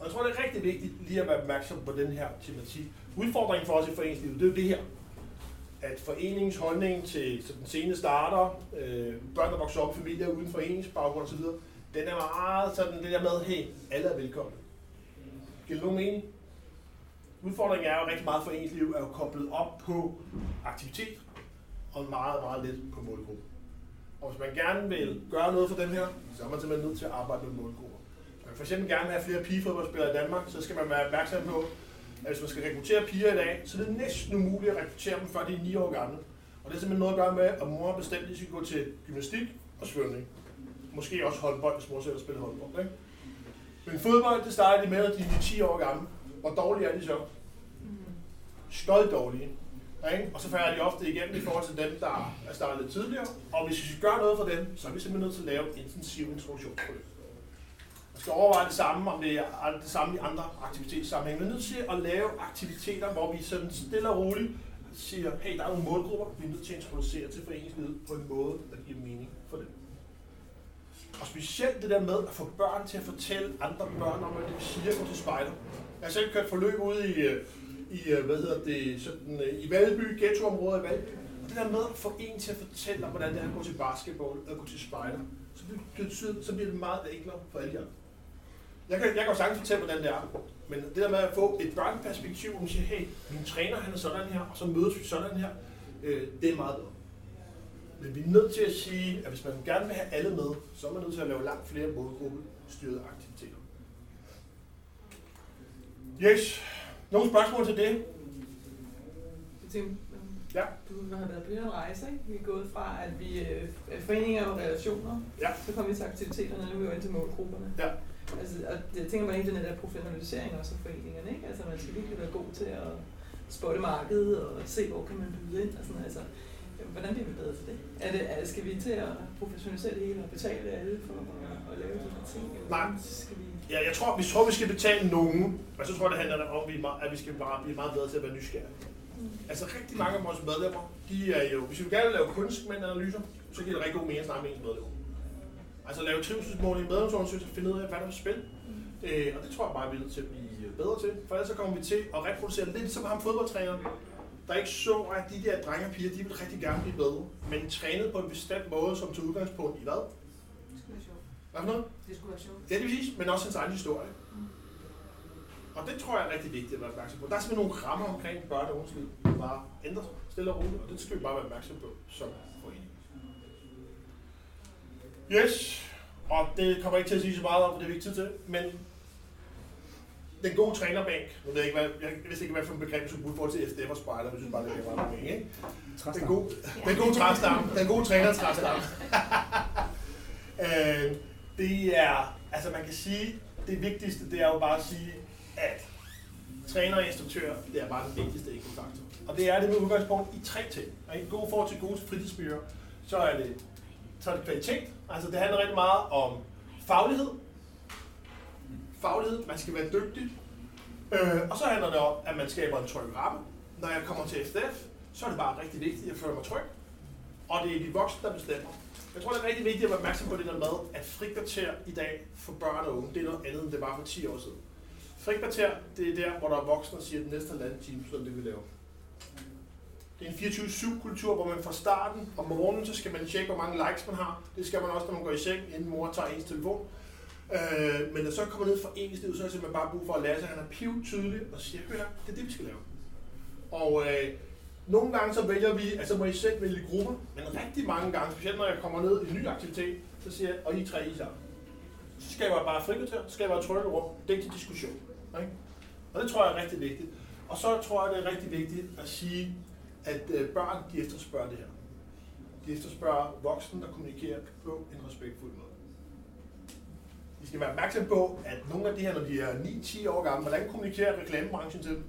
Og jeg tror, det er rigtig vigtigt lige at være opmærksom på den her tematik. Udfordringen for os i foreningslivet, det er jo det her. At foreningens holdning til så den sene starter, øh, børn, der vokser op i familier uden foreningsbaggrund osv., den er meget sådan det der med, hey, alle er velkomne. Giver det nogen mening? Udfordringen er jo rigtig meget foreningsliv er jo koblet op på aktivitet, og meget, meget lidt på målgruppe. Og hvis man gerne vil gøre noget for dem her, så er man simpelthen nødt til at arbejde med målgrupper. Hvis man for eksempel gerne vil have flere pigefodboldspillere i Danmark, så skal man være opmærksom på, at hvis man skal rekruttere piger i dag, så er det næsten umuligt at rekruttere dem, før de er 9 år gamle. Og det er simpelthen noget at gøre med, at mor har bestemt, at de skal gå til gymnastik og svømning. Måske også håndbold, hvis mor selv spiller håndbold. Ikke? Men fodbold, det starter de med, at de er 10 år gamle. Hvor dårlige er de så? Stolt dårlige. Ikke? Og så falder de ofte igennem i forhold til dem, der er startet lidt tidligere. Og hvis vi skal gøre noget for dem, så er vi simpelthen nødt til at lave intensiv introduktionsforløb. Man skal overveje det samme, om det er det samme i andre aktivitetssammenhænge. Vi er nødt til at lave aktiviteter, hvor vi sådan stille og roligt siger, hey, der er nogle målgrupper, vi er nødt til at introducere til foreningslivet på en måde, der giver mening for dem. Og specielt det der med at få børn til at fortælle andre børn om, hvad det vil sige at gå til spejder. Jeg har selv kørt forløb ude i, øh, i øh, hvad hedder det, sådan, øh, i Valby, ghettoområdet i Valby. Og det der med at få en til at fortælle om, hvordan det er at gå til basketball, og gå til spejder, så bliver, det, så bliver det meget enklere for alle jer. Jeg kan, jeg kan jo sagtens fortælle, hvordan det er. Men det der med at få et børneperspektiv, hvor man siger, hey, min træner han er sådan her, og så mødes vi sådan her, øh, det er meget bedre. Men vi er nødt til at sige, at hvis man gerne vil have alle med, så er man nødt til at lave langt flere målgruppestyrede aktiviteter. Yes. Nogle spørgsmål til det? Tænkte, Ja. Du har været på den rejse, ikke? Vi er gået fra, at vi øh, er foreninger og relationer, Ja. så kommer vi til aktiviteterne, nu er vi jo ind til målgrupperne. Ja. Altså, og jeg tænker man ikke, den der professionalisering også af foreningerne, ikke? Altså, man skal virkelig være god til at spotte markedet og se, hvor kan man byde ind og sådan altså. Hvordan bliver vi bedre til det? Er det er, skal vi til at professionalisere det hele og betale alle for at, at lave de her ting? Eller Nej. Skal vi... Ja, jeg tror, vi tror, vi skal betale nogen, og så tror jeg, det handler om, at vi, meget- at vi skal bare blive meget bedre til at være nysgerrige. Altså rigtig mange af vores medlemmer, de er jo, hvis vi gerne vil lave kunstmændanalyser, så giver det rigtig god mening at snakke med ens medlemmer. Altså lave trivselsmål i en medlemsundersøgelse og finde ud af, hvad der er på spil. Øh, og det tror jeg bare, vi er nødt til at blive bedre til. For ellers så kommer vi til at reproducere lidt som ham fodboldtræneren, der ikke så, at de der drenge og piger, de vil rigtig gerne blive bedre. Men trænet på en bestemt måde, som tog udgangspunkt i hvad? Det skulle være sjovt. Hvad for noget? Det skulle være sjovt. Ja, det sige, men også hans egen historie. Og det tror jeg er rigtig vigtigt at være opmærksom på. Der er simpelthen nogle rammer omkring børn og unges liv, der bare ændrer sig stille og roligt, og det skal vi bare være opmærksom på som forening. Yes, og det kommer jeg ikke til at sige så meget om, for det er vi ikke tid til, men den gode trænerbænk, nu ved jeg ikke, hvad, jeg vidste ikke, hvad for et begreb, skulle bruge forhold til FDF og spejler, jeg synes bare, det er meget mening, ikke? Den gode, den gode træstamme, den gode trænertræstamme. *laughs* øh, det er, altså man kan sige, det vigtigste, det er jo bare at sige, at træner og instruktør, det er bare den vigtigste faktor. Og det er det med udgangspunkt i tre ting. Og i god forhold til gode fritidsbyer, så er det, så er det kvalitet. Altså det handler rigtig meget om faglighed. Faglighed, man skal være dygtig. Øh, og så handler det om, at man skaber en tryg ramme. Når jeg kommer til FDF, så er det bare rigtig vigtigt, at jeg føler mig tryg. Og det er de voksne, der bestemmer. Jeg tror, det er rigtig vigtigt at være opmærksom på det der med, at frikvarter i dag for børn og unge, det er noget andet, end det var for 10 år siden. Frikvarter, det er der, hvor der er voksne, der siger, at den næste halvanden time, så det, vi laver. Det er en 24-7-kultur, hvor man fra starten om morgenen, så skal man tjekke, hvor mange likes man har. Det skal man også, når man går i seng, inden mor tager ens telefon. Øh, men når så kommer ned fra foreningslivet, så har man bare brug for at lære sig, at han er piv tydelig og siger, hør, det er det, vi skal lave. Og øh, nogle gange så vælger vi, altså må I selv vælge grupper, men rigtig mange gange, specielt når jeg kommer ned i en ny aktivitet, så siger jeg, og I tre I sammen. Så skaber jeg bare frikvarter, så skaber jeg et trygge rum, det er til diskussion. Ikke? Og det tror jeg er rigtig vigtigt. Og så tror jeg, det er rigtig vigtigt at sige, at øh, børn, de efterspørger det her. De efterspørger voksne, der kommunikerer på en respektfuld måde. Vi skal være opmærksom på, at nogle af de her, når de er 9-10 år gamle, hvordan kommunikerer reklamebranchen til dem?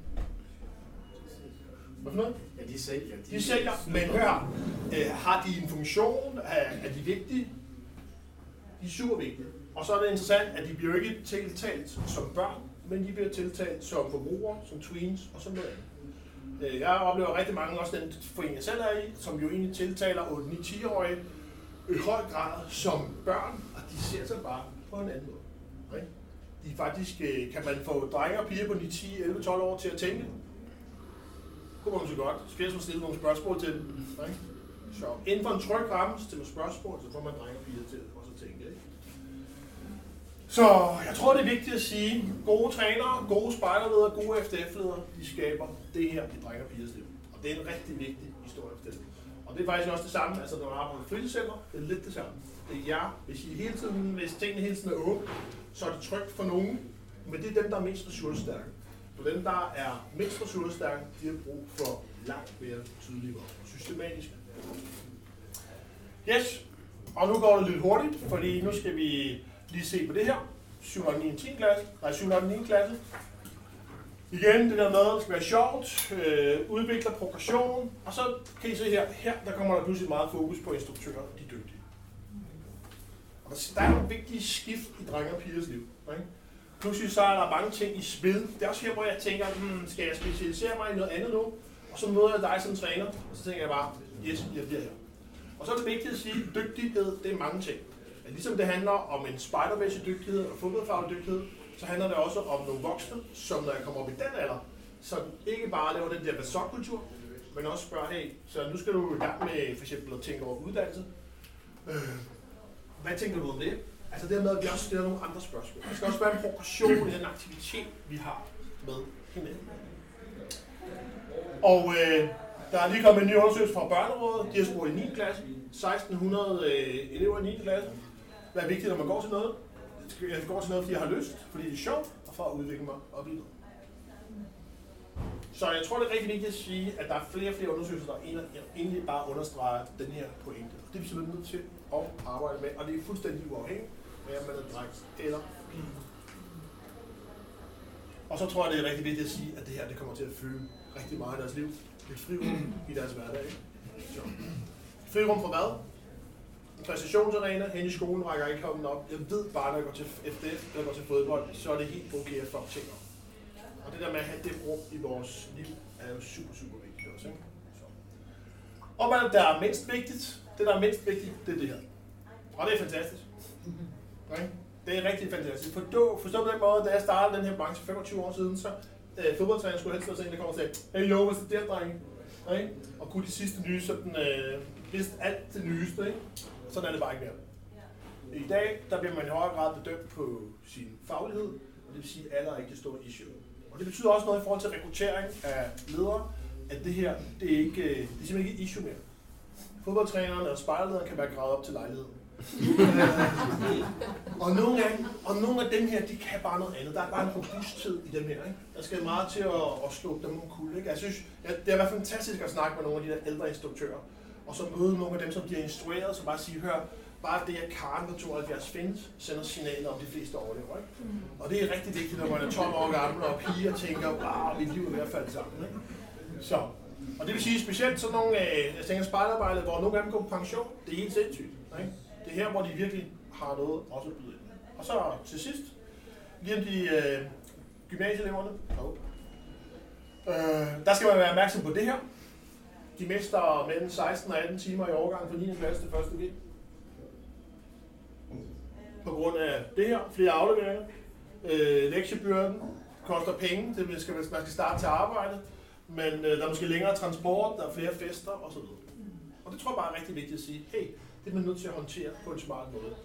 Hvad for noget? Ja, de sælger. De sælger, men hør, øh, har de en funktion? Er, er de vigtige? De er super vigtige. Og så er det interessant, at de bliver ikke tiltalt som børn, men de bliver tiltalt som forbrugere, som tweens og som noget andet. Øh, Jeg oplever rigtig mange, også den forening jeg selv er i, som jo egentlig tiltaler 8-9-10-årige i høj grad som børn, og de ser sig bare på en anden måde. Ikke? De faktisk, øh, kan man få drenge og piger på 9, 10, 11, 12 år til at tænke? Kunne man så godt. Så skal jeg så stille nogle spørgsmål til dem. Ikke? Så inden for en tryg ramme, stille spørgsmål, så får man drenge og piger til også at tænke. Ikke? Så jeg tror, det er vigtigt at sige, gode trænere, gode spejderledere, gode FDF-ledere, de skaber det her i drenge og pigers liv. Og det er en rigtig vigtig historie for dem. Og det er faktisk også det samme, altså når man arbejder på fritidscenter, det er lidt det samme. Det er jer, hvis, I hele tiden, hvis tingene hele tiden er åbne, så er det trygt for nogen, men det er dem, der er mest ressourcestærke. For dem, der er mindst ressourcestærke, de har brug for langt mere tydelige og systematisk. Yes, og nu går det lidt hurtigt, fordi nu skal vi lige se på det her. 7. og 9. 10. klasse, nej 7. og 9. klasse. Igen, det der med, det skal være sjovt, øh, udvikler progression, og så kan I se her, her der kommer der pludselig meget fokus på instruktører, de dygtige. Og der, der er nogle vigtige skift i drenge og pigers liv. Ikke? Pludselig så er der mange ting i spil. Det er også her, hvor jeg tænker, hmm, skal jeg specialisere mig i noget andet nu? Og så møder jeg dig som træner, og så tænker jeg bare, yes, jeg bliver her. Og så er det vigtigt at sige, at dygtighed, det er mange ting. At ligesom det handler om en spejdermæssig dygtighed og fodboldfaglig dygtighed, så handler det også om nogle voksne, som når jeg kommer op i den alder, som ikke bare laver den der basokkultur, men også spørger, hey, så nu skal du i gang med for eksempel at tænke over uddannelse. Øh, hvad tænker du om det? Altså dermed, at vi også stiller nogle andre spørgsmål. Der skal også være en progression i den aktivitet, vi har med hinanden. Og øh, der er lige kommet en ny undersøgelse fra Børnerådet. De har spurgt i 9. klasse. 1600 øh, elever i 9. klasse. Hvad er vigtigt, når man går til noget? Jeg går til noget, fordi jeg har lyst, fordi det er sjovt, og for at udvikle mig og blive Så jeg tror, det er rigtig vigtigt at sige, at der er flere og flere undersøgelser, der egentlig bare understreger den her pointe. Og det er vi simpelthen nødt til at arbejde med, og det er fuldstændig uafhængigt, hvad med den dreng eller. Og så tror jeg, det er rigtig vigtigt at sige, at det her det kommer til at fylde rigtig meget i deres liv. Det frirum i deres hverdag. Så. Frirum for hvad? Præstationsarena hen i skolen rækker ikke hånden op. Jeg ved bare, når jeg går til FDF jeg går til fodbold, så er det helt okay at folk ting op. Og det der med at have det rum i vores liv, er jo super, super vigtigt også. Ikke? Så. Og hvad der er mindst vigtigt, det der er mindst vigtigt, det er det her. Og det er fantastisk. Okay? Det er rigtig fantastisk. Forstå, forstå på den måde, da jeg startede den her branche 25 år siden, så øh, fodboldtræner skulle helst være sådan en, der kommer og sagde, hey jo, hvad er det der, drenge? Okay? Og kunne de sidste nye, sådan, øh, vidste alt det nyeste. Ikke? Sådan er det bare ikke mere. I dag, der bliver man i højere grad bedømt på sin faglighed, og det vil sige, at alder er ikke det store issue. Og det betyder også noget i forhold til rekruttering af ledere, at det her, det er, ikke, det er simpelthen ikke et issue mere. Fodboldtrænerne og spejderlederen kan være gravet op til lejligheden. *laughs* og, nogle af, og nogle af dem her, de kan bare noget andet. Der er bare en robusthed i dem her. Ikke? Der skal meget til at, at slå dem om kul. Ikke? Jeg synes, ja, det har været fantastisk at snakke med nogle af de der ældre instruktører. Og så møde nogle af dem, som bliver instrueret, så bare sige, hør, bare det, at Karen på 72 findes, sender signaler om de fleste overlever. Ikke? Mm. Og det er rigtig vigtigt, når man er 12 år gammel og piger tænker, wow, mit liv er ved at falde sammen. Ikke? Så, og det vil sige specielt sådan nogle, øh, jeg tænker spejderarbejde, hvor nogle af dem går på pension, det er helt sindssygt. Ikke? Det er her, hvor de virkelig har noget også at byde ind. Og så til sidst, lige om de øh, gymnasieeleverne. Oh. Øh, der skal man være opmærksom på det her. De mister mellem 16 og 18 timer i overgangen fra 9. klasse til 1. G. På grund af det her, flere afleveringer, øh, lektiebyrden, koster penge, det skal, man skal starte til arbejde, men øh, der er måske længere transport, der er flere fester osv. Og det tror jeg bare er rigtig vigtigt at sige, hey, det er man nødt til at håndtere på en smart måde.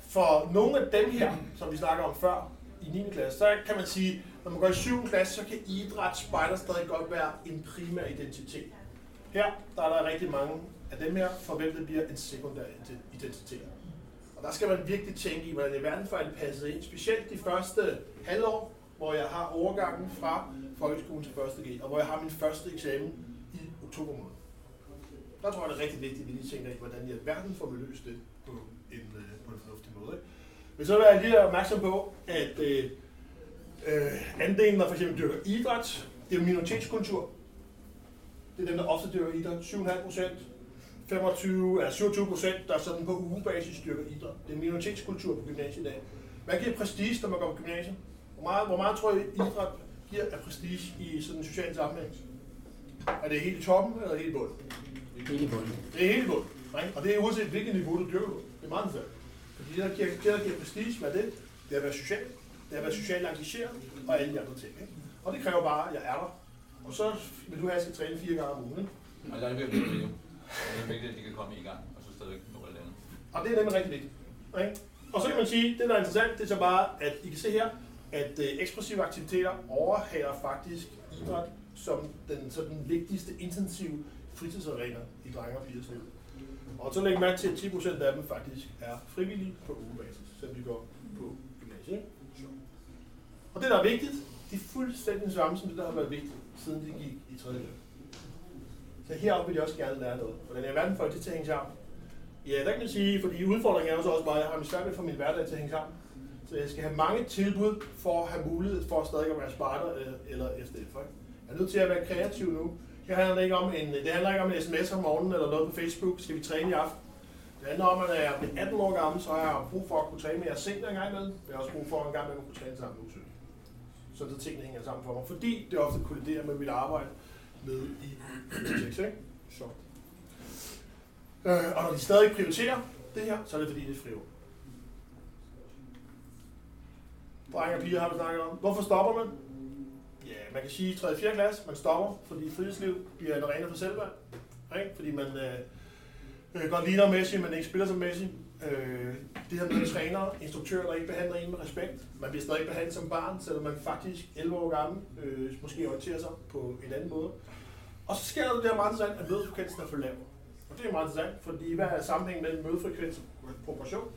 for nogle af dem her, som vi snakker om før, i 9. klasse, så kan man sige, når man går i 7. klasse, så kan idræt, spejder stadig godt være en primær identitet. Her der er der rigtig mange af dem her, for hvem det bliver en sekundær identitet. Og der skal man virkelig tænke i, hvordan i verden for det passet ind. Specielt de første halvår, hvor jeg har overgangen fra folkeskolen til 1. G, og hvor jeg har min første eksamen i oktober måned. Der tror jeg, det er rigtig vigtigt, at vi lige tænker i, hvordan i alverden får vi løst det på en, øh, på en fornuftig måde. Ikke? Men så vil jeg lige opmærksom på, at øh, øh, andelen, der for eksempel dyrker idræt, det er jo minoritetskultur. Det er dem, der ofte dyrker idræt. 7,5 procent, 25, ja, 27 procent, der sådan på ugebasis dyrker idræt. Det er minoritetskultur på gymnasiet i dag. Hvad giver prestige, når man går på gymnasiet? Hvor meget, hvor meget tror I, idræt giver af prestige i sådan en social sammenhæng? Er det helt i toppen, eller helt i bunden? Helt i bunden. Det er helt i bunden. Ikke? Og det er uanset hvilket niveau du dyrker på. Det er meget interessant. Fordi det, der giver, det, der giver prestige, hvad er det? Det er at være social. Det er at være socialt engageret og alle de andre ting. Ikke? Og det kræver bare, at jeg er der. Og så vil du have, at jeg skal træne fire gange om ugen. Ikke? Og der er det virkelig vigtigt. Det er vigtigt, at de kan komme i gang, og så stadigvæk nå alt andet. Og det er nemlig rigtig vigtigt. Ikke? Og så kan man sige, det der er interessant, det er så bare, at I kan se her, at øh, ekspressive aktiviteter overhaler faktisk idræt som den, så den vigtigste intensive fritidsarena i drenge og pigers liv. Og så læg mærke til, at 10% af dem faktisk er frivillige på ugebasis, selvom de går på gymnasiet. Og det, der er vigtigt, de er fuldstændig samme som det, der har været vigtigt, siden de gik i 3. klasse. Så heroppe vil de også gerne lære noget. Hvordan er verden får det til at hænge sammen? Ja, der kan man sige, fordi udfordringen er jo så også bare, at jeg har min svært ved at få min hverdag til at hænge sammen. Så jeg skal have mange tilbud for at have mulighed for at stadig at være spejder øh, eller- eller FDF. Ikke? Jeg er nødt til at være kreativ nu. Det handler ikke om en, det handler ikke om en sms om morgenen eller noget på Facebook. Skal vi træne i aften? Det handler om, at når jeg bliver 18 år gammel, så har jeg brug for at kunne træne mere sent en gang imellem. Jeg har også brug for en gang imellem at kunne træne sammen med usyn. Så det tingene hænger sammen for mig. Fordi det ofte kolliderer med mit arbejde med i Tex, ikke? Så. Øh, og når de stadig prioriterer det her, så er det fordi, det er frivilligt. Drenge og piger har vi snakket om. Hvorfor stopper man? Ja, man kan sige i 3. og 4. klasse, man stopper, fordi fritidsliv bliver en arena for selvværd. Ikke? Fordi man øh, øh, godt ligner Messi, men ikke spiller som Messi. Øh, det her med trænere, instruktører, der ikke behandler en med respekt. Man bliver stadig behandlet som barn, selvom man faktisk 11 år gammel øh, måske orienterer sig på en anden måde. Og så sker der det der meget interessant, at mødefrekvensen er for lav. Og det er meget interessant, fordi hvad er sammenhængen mellem mødefrekvens og proportion?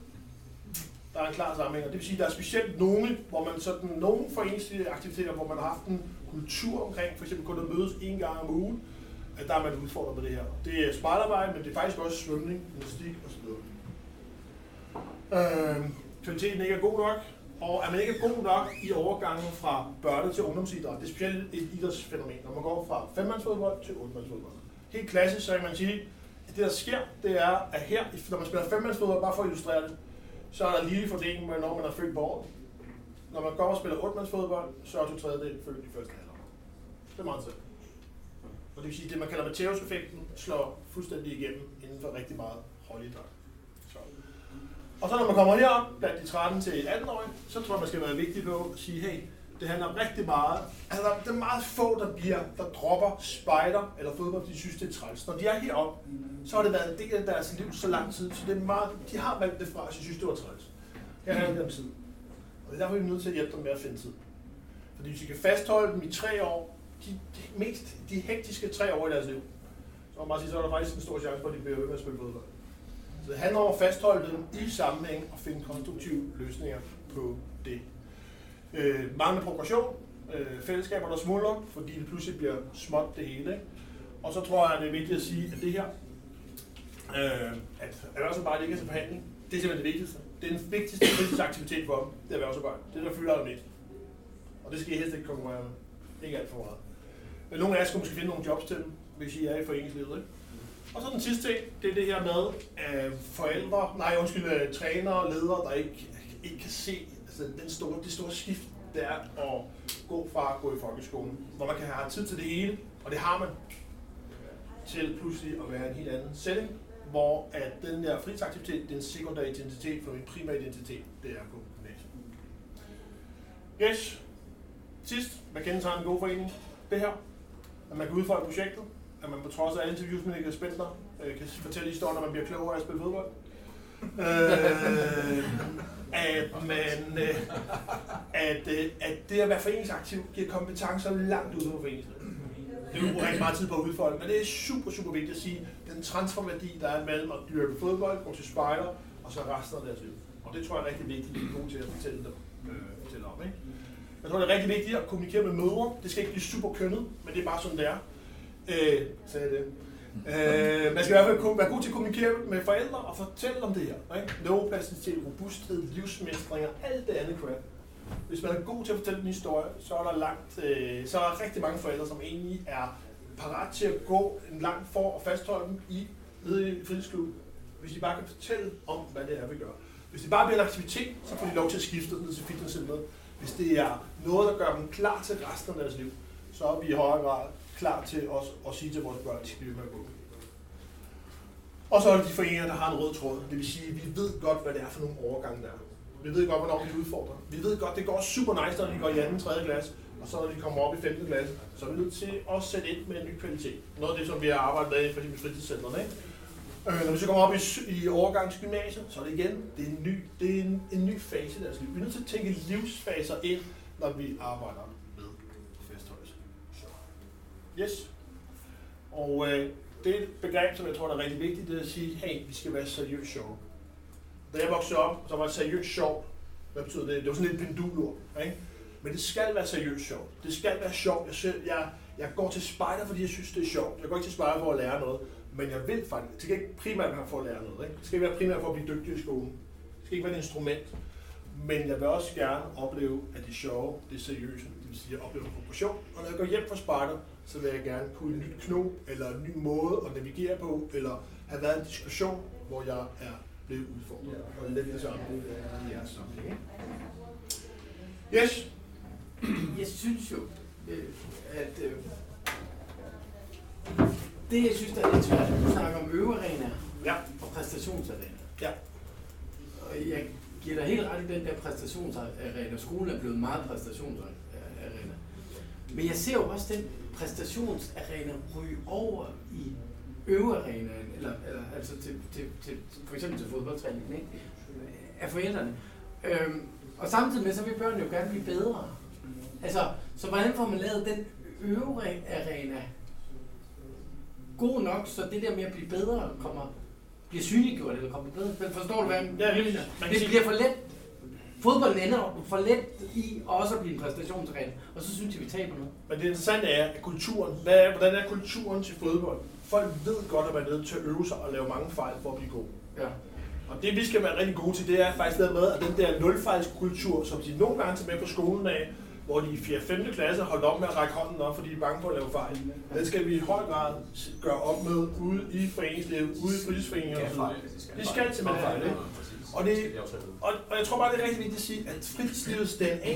Der er en klar sammenhæng, og det vil sige, at der er specielt nogle, hvor man sådan, nogle foreningsaktiviteter, hvor man har haft en kultur omkring, for eksempel kun at mødes en gang om ugen, at der er man udfordret med det her. Det er spejdervej, men det er faktisk også svømning, gymnastik osv. Øh, kvaliteten ikke er god nok, og er man ikke god nok i overgangen fra børne til ungdomsidræt, det er specielt et idrætsfænomen, når man går fra femmandsfodbold til ottemandsfodbold. Helt klassisk, så kan man sige, at det der sker, det er, at her, når man spiller femmandsfodbold, bare for at illustrere det, så er der lige fordeling med, når man er født på året. Når man går og spiller ottemandsfodbold, så er to tredjedel født i første halvår. Det er meget interessant. Og det vil sige, at det man kalder Matthäus-effekten slår fuldstændig igennem inden for rigtig meget holdidræt. Så. Og så når man kommer herop, blandt de 13 til 18-årige, så tror jeg, man skal være vigtig på at sige, hey, det handler rigtig meget. Altså, der er meget få, der bliver, der dropper spejder eller fodbold, de synes, det er træls. Når de er heroppe, så har det været en del af deres liv så lang tid, så det er meget, de har valgt det fra, så de synes, det var træls. Her handler de om tid. Og det er derfor, vi er nødt til at hjælpe dem med at finde tid. Fordi hvis vi kan fastholde dem i tre år, de, de mest de hektiske tre år i deres liv, så, må man sige, så er der faktisk en stor chance for, at de bliver ved med at spille fodbold. Så det handler om at fastholde dem i sammenhæng og finde konstruktive løsninger på det. Øh, mange progression, øh, fællesskaber, der smuldrer, fordi det pludselig bliver småt det hele. Ikke? Og så tror jeg, det er vigtigt at sige, at det her, øh, at erhvervsarbejde ikke er til forhandling, det er simpelthen det vigtigste. Det er den vigtigste fritidsaktivitet for dem, det er erhvervsarbejde. Det er der fylder allermest. Og det skal I helst ikke konkurrere med. Ikke alt for meget. Men nogle af jer skal måske finde nogle jobs til dem, hvis I er i foreningslivet. Ikke? Og så den sidste ting, det er det her med øh, forældre, nej undskyld, øh, trænere og ledere, der ikke, ikke kan se altså, den store, det store skift, det er at gå fra at gå i folkeskolen, hvor man kan have tid til det hele, og det har man, til pludselig at være en helt anden setting, hvor at den der fritidsaktivitet, det sekundære sekundær identitet, for min primære identitet, det er på gymnasiet. Yes. Sidst, hvad kendetegner en god forening? Det her, at man kan udfolde projektet, at man på trods af alle interviews med Niklas Spindler, øh, kan fortælle historier, når man bliver klogere af at spille fodbold øh, at, man, øh, at, øh, at det at være foreningsaktiv giver kompetencer langt ud over foreningslivet. Det er jo rigtig meget tid på at udfolde, men det er super, super vigtigt at sige, den transferværdi, der er mellem at dyrke fodbold, gå til spejder, og så resten af deres liv. Og det tror jeg er rigtig vigtigt, at vi er gode til at fortælle dem øh, fortælle om. Ikke? Jeg tror, det er rigtig vigtigt at kommunikere med mødre. Det skal ikke blive super kønnet, men det er bare sådan, det er. Øh, sagde jeg det. Øh, man skal i hvert fald kunne- være god til at kommunikere med forældre og fortælle om det her. Ikke? Neuroplasticitet, robusthed, livsmestringer, alt det andet crap. Hvis man er god til at fortælle en historie, så er der langt, øh, så er der rigtig mange forældre, som egentlig er parat til at gå en lang for og fastholde dem i nede i fritidsklubben, hvis de bare kan fortælle om, hvad det er, vi gør. Hvis det bare bliver en aktivitet, så får de lov til at skifte ned til fitnesscenteret. Hvis det er noget, der gør dem klar til resten af deres liv, så er vi i højere grad klar til os at sige til vores børn, at de skal blive med at gå. Og så er det de foreninger, der har en rød tråd. Det vil sige, at vi ved godt, hvad det er for nogle overgange der er. Vi ved godt, hvornår vi udfordrer. Vi ved godt, det går super nice, når de går i anden, tredje klasse, og så når de kommer op i 5. klasse, så er vi nødt til at sætte ind med en ny kvalitet. Noget af det, som vi har arbejdet med for eksempel fritidscentrene. Ikke? Øh, når vi så kommer op i, i overgangsgymnasiet, så er det igen det er en, ny, det er en, en ny fase i deres liv. Vi er nødt til at tænke livsfaser ind, når vi arbejder Yes. Og øh, det er et begreb, som jeg tror, der er rigtig vigtigt, det er at sige, hey, vi skal være seriøst sjove. Da jeg voksede op, så var det seriøst sjov. Hvad betyder det? Det var sådan lidt pendulord, ikke? Men det skal være seriøst sjovt. Det skal være sjovt. Jeg, selv, jeg, jeg går til spejder, fordi jeg synes, det er sjovt. Jeg går ikke til spejder for at lære noget. Men jeg vil faktisk, det skal ikke primært være for at lære noget. Ikke? Det skal ikke være primært for at blive dygtig i skolen. Det skal ikke være et instrument. Men jeg vil også gerne opleve, at det er sjove, det seriøse, det vil sige, at jeg oplever progression. Og når jeg går hjem fra spejder, så vil jeg gerne kunne en ny knop, eller en ny måde at navigere på, eller have været en diskussion, hvor jeg er blevet udfordret. Og lidt det samme i jeres sammenhæng. Yes, Jeg synes jo, øh, at øh, det, jeg synes, der er lidt svært, du snakker om øvearena Ja. og præstationsarena. Ja. Og jeg giver dig helt ret i den der præstationsarena. Skolen er blevet meget præstationsarena. Men jeg ser jo også den præstationsarena ryge over i øvearenaen, eller, eller altså til, til, til, for eksempel til fodboldtræningen, ikke? af forældrene. Øhm, og samtidig med, så vil børnene jo gerne blive bedre. Altså, så hvordan får man lavet den øvearena god nok, så det der med at blive bedre kommer, bliver synliggjort eller kommer bedre? Men forstår du, hvad jeg Ja, Det sige- bliver for let. Fodbolden ender for let i også at blive en præstationsarena, og så synes jeg, vi taber noget. Men det interessante er, at kulturen, hvad er, hvordan er kulturen til fodbold? Folk ved godt, at man er nødt til at øve sig og lave mange fejl for at blive god. Ja. Og det vi skal være rigtig gode til, det er faktisk det med, at den der nulfejlskultur, som de nogle gange tager med på skolen af, hvor de i 4. 5. klasse holdt op med at række hånden op, fordi de er bange for at lave fejl. Den skal vi i høj grad gøre op med ude i foreningslivet, ude i fritidsforeninger og så videre. De skal simpelthen fejl, ikke? Og, det, og, og jeg tror bare, det er rigtig vigtigt at sige, at fritidslivets DNA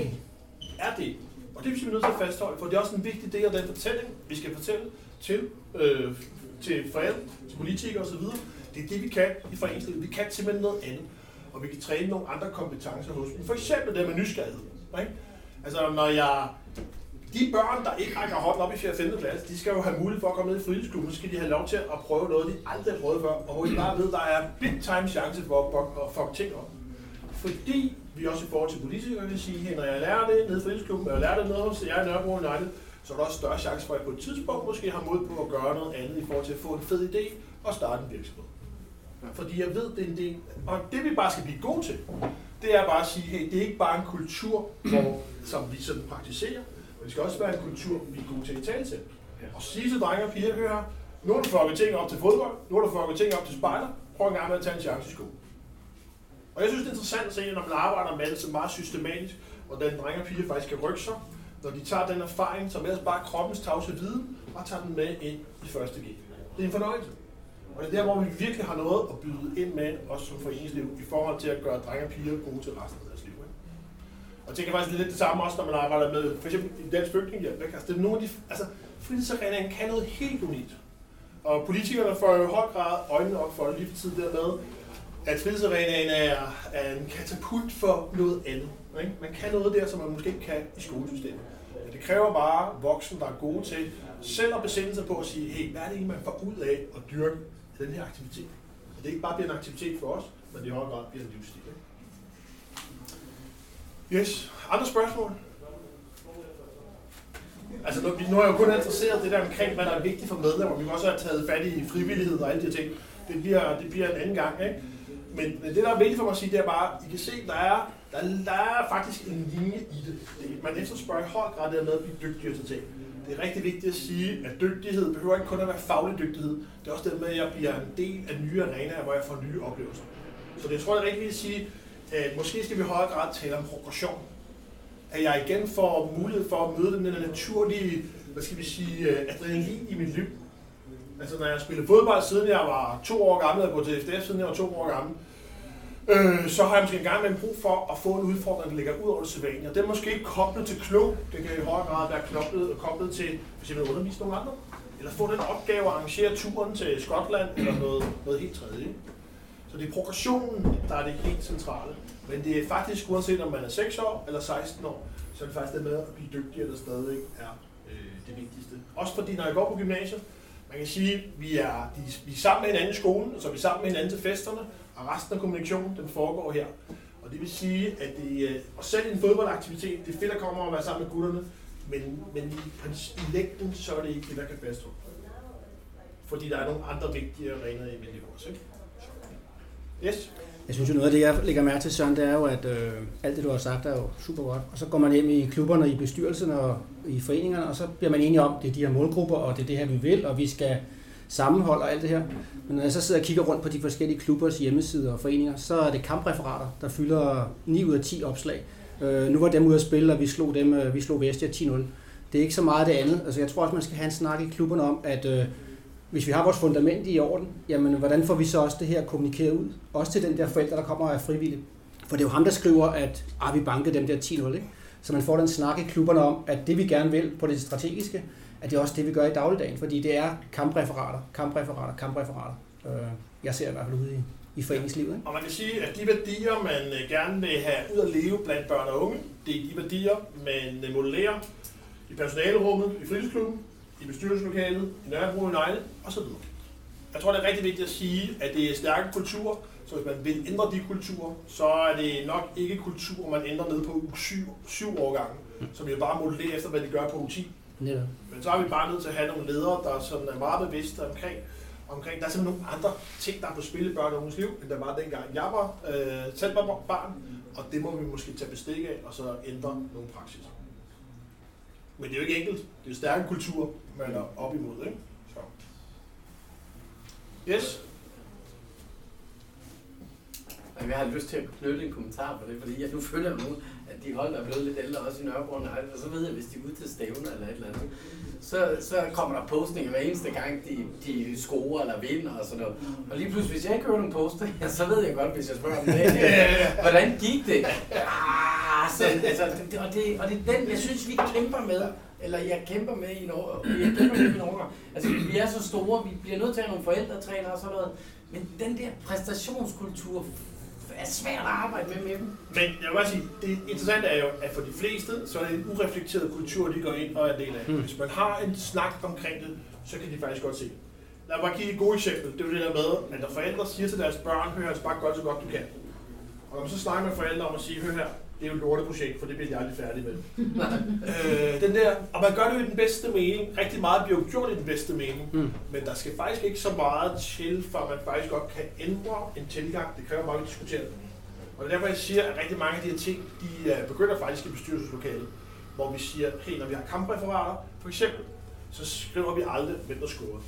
er det. Og det er vi nødt til at fastholde, for det er også en vigtig del af den fortælling, vi skal fortælle til, øh, til forældre, til politikere osv. Det er det, vi kan i foreningslivet. Vi kan simpelthen noget andet. Og vi kan træne nogle andre kompetencer hos dem. For eksempel det med nysgerrighed. Ikke? Altså, når jeg... De børn, der ikke rækker hånden op i 4. og 5. klasse, de skal jo have mulighed for at komme ned i fritidsklubben, så skal de have lov til at prøve noget, de aldrig har prøvet før, og hvor I bare ved, der er big time chance for at fuck- fuck ting op. Fordi vi også i forhold til politikere vil sige, hey, når jeg lærer det nede i fritidsklubben, eller lærer det nede hos jer i Nørrebro United, så er der også større chance for, at jeg på et tidspunkt måske har mod på at gøre noget andet i forhold til at få en fed idé og starte en virksomhed. Fordi jeg ved, det er en del, og det vi bare skal blive gode til, det er bare at sige, hey, det er ikke bare en kultur, hvor, som vi sådan praktiserer, men det skal også være en kultur, vi er gode til at tale til. Og sige til drenge og piger, hør nu har du fucket ting op til fodbold, nu har du fucket ting op til spejder, prøv en gang med at tage en chance i skole. Og jeg synes, det er interessant at se, når man arbejder med det så meget systematisk, hvordan drenge og piger faktisk kan rykke sig, når de tager den erfaring, som ellers bare kroppens tavse viden, og tager den med ind i første G. Det er en fornøjelse. Og det er der, hvor vi virkelig har noget at byde ind med, også som foreningsliv, i forhold til at gøre drenge og piger gode til resten af deres liv. Ikke? Og jeg tænker faktisk det lidt det samme også, når man arbejder med, for eksempel i Dansk Flygtningehjælp. ikke? Altså, det er nogle af de, altså, fritidsarenaen kan noget helt unikt. Og politikerne får jo i høj grad øjnene op for det lige for tid dermed, at fritidsarenaen er, er en katapult for noget andet. Ikke? Man kan noget der, som man måske ikke kan i skolesystemet. Men det kræver bare voksne, der er gode til selv at besinde sig på at sige, hey, hvad er det egentlig, man får ud af at dyrke den her aktivitet? Så det ikke bare bliver en aktivitet for os, men det i høj grad bliver en livsstil. Ikke? Yes. Andre spørgsmål? Altså, nu, nu er jeg jo kun interesseret det der omkring, hvad der er vigtigt for medlemmer. Vi kan også have taget fat i frivillighed og alle de ting. Det bliver, det bliver en anden gang, ikke? Men, men det, der er vigtigt for mig at sige, det er bare, I kan se, der er, der, der er faktisk en linje i det. det man efterspørger i høj grad det med at blive dygtigere til ting. Det er rigtig vigtigt at sige, at dygtighed behøver ikke kun at være faglig dygtighed. Det er også det med, at jeg bliver en del af nye arenaer, hvor jeg får nye oplevelser. Så det jeg tror jeg er rigtig vigtigt at sige, øh, måske skal vi i højere grad tale om progression. At jeg igen får mulighed for at møde den der naturlige, hvad skal vi sige, øh, adrenalin i mit liv. Altså når jeg spillede fodbold, siden jeg var to år gammel, og gået til FDF, siden jeg var to år gammel, øh, så har jeg måske engang med brug for at få en udfordring, der ligger ud over det sædvanlige. Og det er måske ikke koblet til klog, det kan i højere grad være koblet, koblet til f.eks. at undervise nogle andre. Eller få den opgave at arrangere turen til Skotland, eller noget, noget helt tredje. Så det er progressionen, der er det helt centrale. Men det er faktisk, uanset om man er 6 år eller 16 år, så er det faktisk det med at blive dygtigere, der stadig er øh, det vigtigste. Også fordi, når jeg går på gymnasiet, man kan sige, at vi er, de, vi er sammen med hinanden i skolen, og så er vi sammen med hinanden til festerne, og resten af kommunikationen, den foregår her. Og det vil sige, at det, øh, og selv en fodboldaktivitet, det er fedt at komme og være sammen med gutterne, men, men i, i længden, så er det ikke det, der kan fastholde. Fordi der er nogle andre vigtige arenaer i mit liv også. Ikke? Yes. Jeg synes jo noget af det, jeg lægger mærke til, Søren, det er jo, at øh, alt det, du har sagt, er jo super godt. Og så går man hjem i klubberne, i bestyrelserne og i foreningerne, og så bliver man enige om, det er de her målgrupper, og det er det her, vi vil, og vi skal sammenholde og alt det her. Men når jeg så sidder og kigger rundt på de forskellige klubbers hjemmesider og foreninger, så er det kampreferater, der fylder 9 ud af 10 opslag. Øh, nu var dem ude at spille, og vi slog dem, øh, vi slog Vestia 10-0. Det er ikke så meget det andet. Altså, jeg tror også, man skal have en snak i klubberne om, at øh, hvis vi har vores fundament i orden, jamen hvordan får vi så også det her kommunikeret ud? Også til den der forældre, der kommer og er frivillige. For det er jo ham, der skriver, at ah, vi bankede dem der 10-0, ikke? Så man får den snak i klubberne om, at det vi gerne vil på det strategiske, at det er også det, vi gør i dagligdagen. Fordi det er kampreferater, kampreferater, kampreferater. Øh, jeg ser i hvert fald ude i, i foreningslivet. Ikke? Og man kan sige, at de værdier, man øh, gerne vil have ud at leve blandt børn og unge, det er de værdier, man øh, modellerer i personalerummet, i fritidsklubben, i bestyrelseslokalet, i Nørrebro United osv. Jeg tror, det er rigtig vigtigt at sige, at det er stærke kulturer, så hvis man vil ændre de kulturer, så er det nok ikke kulturer, man ændrer ned på uge 7, 7 årgange, som jo bare modellerer efter, hvad de gør på uge 10. Netop. Men så er vi bare nødt til at have nogle ledere, der sådan er meget bevidste omkring, omkring, der er simpelthen nogle andre ting, der er på spil i børn og unges liv, end der var dengang jeg var, øh, selv var barn, og det må vi måske tage bestik af, og så ændre nogle praksis. Men det er jo ikke enkelt. Det er jo stærke kultur, man er op imod, ikke? Så. Yes? Jeg har lyst til at knytte en kommentar på det, fordi jeg nu føler nu, at de hold, der er blevet lidt ældre, også i Nørrebro og så ved jeg, hvis de er ude til stævner eller et eller andet, så, så kommer der postninger hver eneste gang, de, de scorer eller vinder og sådan noget. Og lige pludselig, hvis jeg ikke hører nogen poster, *laughs* ja, så ved jeg godt, hvis jeg spørger om det, *laughs* hvordan gik det? Ah, så, altså, og, det, og det er den, jeg synes, vi kæmper med, eller jeg kæmper med i jeg kæmper med i Norge. Altså, vi er så store, vi bliver nødt til at have nogle forældretræner og sådan noget, men den der præstationskultur er svært at arbejde med med dem. Men jeg vil bare sige, det interessante er jo, at for de fleste, så er det en ureflekteret kultur, de går ind og er en del af. Mm. Hvis man har en snak omkring det, så kan de faktisk godt se det. Lad mig bare give et godt eksempel. Det er jo det der med, at når forældre siger til deres børn, hør spark godt så godt du kan. Og når man så snakker med forældre om at sige, hør her, det er jo et lorteprojekt, for det bliver jeg aldrig færdig med. *laughs* øh, den der, og man gør det jo i den bedste mening. Rigtig meget bliver jo gjort i den bedste mening. Mm. Men der skal faktisk ikke så meget til, for man faktisk godt kan ændre en tilgang. Det kræver meget, at diskutere. Og det er derfor, jeg siger, at rigtig mange af de her ting, de uh, begynder faktisk i bestyrelseslokalet. Hvor vi siger, hey, når vi har kampreferater, for eksempel, så skriver vi aldrig, hvem der scorede.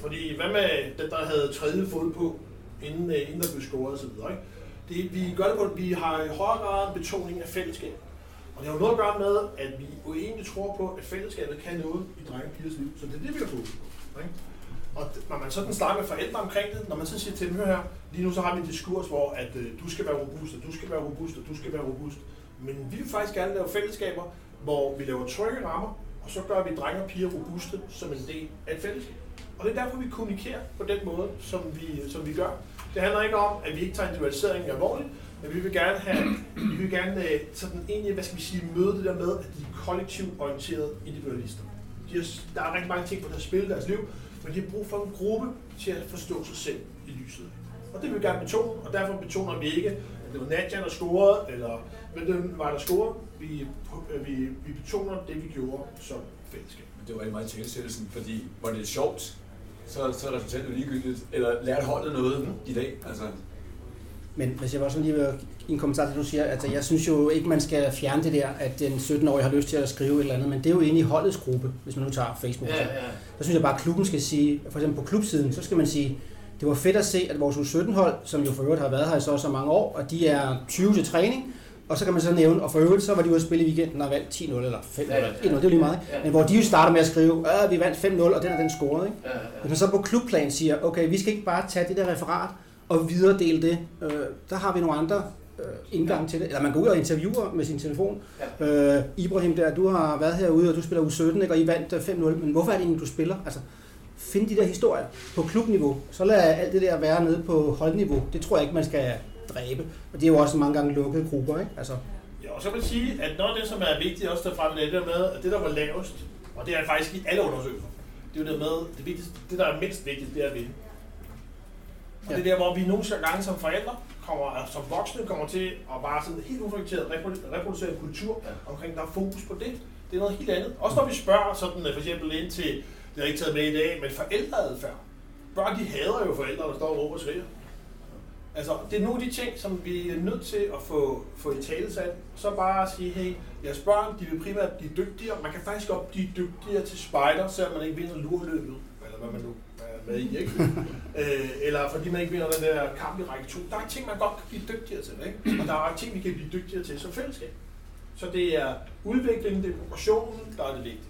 Fordi hvad med den, der havde tredje fod på, inden, uh, inden der blev scoret osv., ikke? Det, vi gør det på, at vi har i højere grad betoning af fællesskab. Og det har jo noget at gøre med, at vi jo egentlig tror på, at fællesskabet kan noget i drenge og pigers liv. Så det er det, vi har fokus på. Ikke? Og når man sådan snakker med forældre omkring det, når man så siger til dem, hør her, lige nu så har vi en diskurs, hvor at, øh, du skal være robust, og du skal være robust, og du skal være robust. Men vi vil faktisk gerne lave fællesskaber, hvor vi laver trygge rammer, og så gør vi drenge og piger robuste som en del af et fællesskab. Og det er derfor, vi kommunikerer på den måde, som vi, som vi gør. Det handler ikke om, at vi ikke tager individualiseringen alvorligt, men vi vil gerne have, vi vil gerne øh, sådan egentlig, hvad skal vi sige, møde det der med, at de er kollektivt orienterede individualister. De har, der er rigtig mange ting på deres spil i deres liv, men de har brug for en gruppe til at forstå sig selv i lyset. Og det vil vi gerne betone, og derfor betoner vi ikke, at det var Nadja, der scorede, eller hvem var der scorede. Vi, øh, vi, vi betoner det, vi gjorde som fællesskab. Men det var rigtig meget tilsættelsen, fordi var det sjovt, så, så er resultatet jo ligegyldigt. Eller lærte holdet noget i dag. Altså, Men hvis jeg bare sådan lige vil i en kommentar til, du siger, altså jeg synes jo ikke, man skal fjerne det der, at den 17-årige har lyst til at skrive et eller andet, men det er jo inde i holdets gruppe, hvis man nu tager Facebook. Ja, ja. Der synes jeg bare, at klubben skal sige, for eksempel på klubsiden, så skal man sige, det var fedt at se, at vores U17-hold, som jo for øvrigt har været her i så så mange år, og de er 20 til træning, og så kan man så nævne, og for øvrigt, så var de ude at spille i weekenden og vandt 10-0 eller 5-0, Ja, ja, ja. eller 1-0, det er jo lige meget. Ja. Men hvor de jo starter med at skrive, at vi vandt 5-0, og den er den scorede. Ikke? Ja, ja. Hvis man så på klubplan siger, okay, vi skal ikke bare tage det der referat og videredele det, øh, der har vi nogle andre øh, indgang til det. Eller man går ud og interviewer med sin telefon. Ja. Øh, Ibrahim der, du har været herude, og du spiller U17, ikke? og I vandt øh, 5-0, men hvorfor er det egentlig, du spiller? Altså, find de der historier på klubniveau. Så lad alt det der være nede på holdniveau. Det tror jeg ikke, man skal dræbe. Og det er jo også mange gange lukkede grupper, ikke? Altså, Ja, og så vil jeg sige, at noget af det, som er vigtigt også derfra, det er det der med, at det, der var lavest, og det er faktisk i alle undersøgelser, det er jo det med, det, vigtigste, det der er mindst vigtigt, det er at vinde. Og Ja. det er der, hvor vi nogle gange som forældre, kommer, altså som voksne, kommer til at bare sådan helt reprodu- reproducere en kultur omkring, der er fokus på det. Det er noget helt andet. Også når vi spørger sådan, øh, for eksempel ind til, det har jeg ikke taget med i dag, men forældreadfærd. Børn, de hader jo forældre, der står og råber og skriger. Altså, det er nogle af de ting, som vi er nødt til at få, få i tale sat. Så bare at sige, hey, jeres børn, de vil primært blive dygtigere. Man kan faktisk godt blive dygtigere til spider, selvom man ikke vinder lurløbet. Eller hvad man nu er med i, ikke? *laughs* øh, eller fordi man ikke vinder den der kamp i række 2. Der er ting, man godt kan blive dygtigere til, ikke? Og der er ting, vi kan blive dygtigere til som fællesskab. Så det er udviklingen, det er progressionen, der er det vigtige.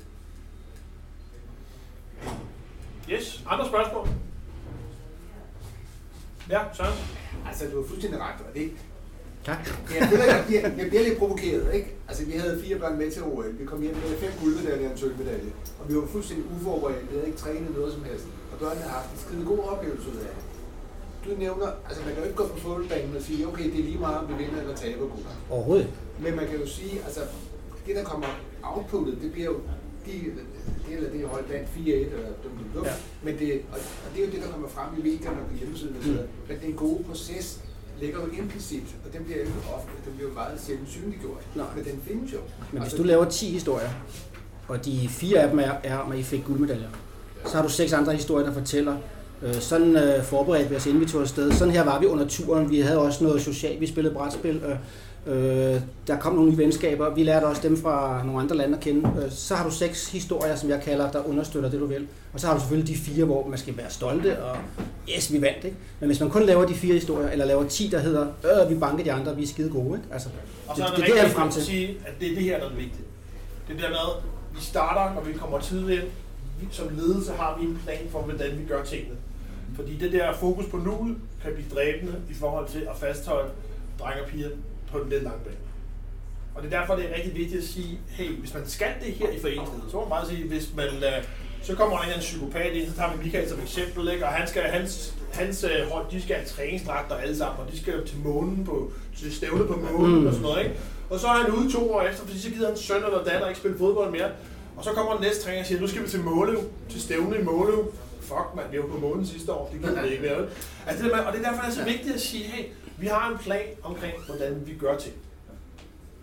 Yes, andre spørgsmål? Ja, Søren? Altså, du har fuldstændig ret, og det, tak. jeg, føler, jeg, bliver, jeg bliver lidt provokeret, ikke? Altså, vi havde fire børn med til OL. Vi kom hjem med fem guldmedaljer og en sølvmedalje. Og vi var fuldstændig uforberedt. Vi havde ikke trænet noget som helst. Og børnene har haft en skide god oplevelse ud af det. Du nævner, altså man kan jo ikke gå på fodboldbanen og sige, okay, det er lige meget, om vi vinder eller taber guld. Overhovedet. Men man kan jo sige, altså, det der kommer outputtet, det bliver jo de, det eller det hold vandt 4-1 eller dum, dum, dum. Ja. Ja. Men det, og, og det er jo det, der kommer frem i medierne og på hjemmesiden. Mm. Men den gode proces ligger jo implicit, og den bliver jo ikke ofte, den bliver jo meget sjældent synliggjort. Nej. Men den findes jo. Men hvis Altså, du laver 10 historier, og de fire af dem er, er om, at I fik guldmedaljer, så har du seks andre historier, der fortæller, øh, sådan øh, forberedt vi os, inden vi tog afsted. Sådan her var vi under turen. Vi havde også noget socialt. Vi spillede brætspil. Øh, øh, der kom nogle nye venskaber. Vi lærte også dem fra nogle andre lande at kende. Øh, så har du seks historier, som jeg kalder, der understøtter det, du vil. Og så har du selvfølgelig de fire, hvor man skal være stolte, og yes, vi vandt, ikke? Men hvis man kun laver de fire historier, eller laver 10, der hedder, øh, vi banker de andre, vi er skide gode, ikke? Altså, Og så er det, det, det, det, er frem at til. sige, at det er det her, der er det vigtige. Det er der med, vi starter, når vi kommer tidligt Som ledelse har vi en plan for, hvordan vi gør tingene. Fordi det der fokus på nuet kan blive dræbende i forhold til at fastholde drenge og piger på den lidt lange bane. Og det er derfor, det er rigtig vigtigt at sige, hey, hvis man skal det her i foreningslivet, så må man bare sige, hvis man, øh, så kommer der en anden psykopat ind, så tager vi Michael som eksempel, ikke? og han skal, hans, hans øh, hold, de skal have træningsdragter alle sammen, og de skal jo til månen på, til stævne på månen Mm. og sådan noget, ikke? Og så er han ude to år efter, fordi så gider hans søn eller datter ikke spille fodbold mere. Og så kommer den næste træner og siger, nu skal vi til Måløv, til stævne i Måløv. Fuck man, vi var på månen sidste år, det gider vi ikke mere. Altså, det der og det er derfor, det er så vigtigt at sige, hey, vi har en plan omkring, hvordan vi gør ting.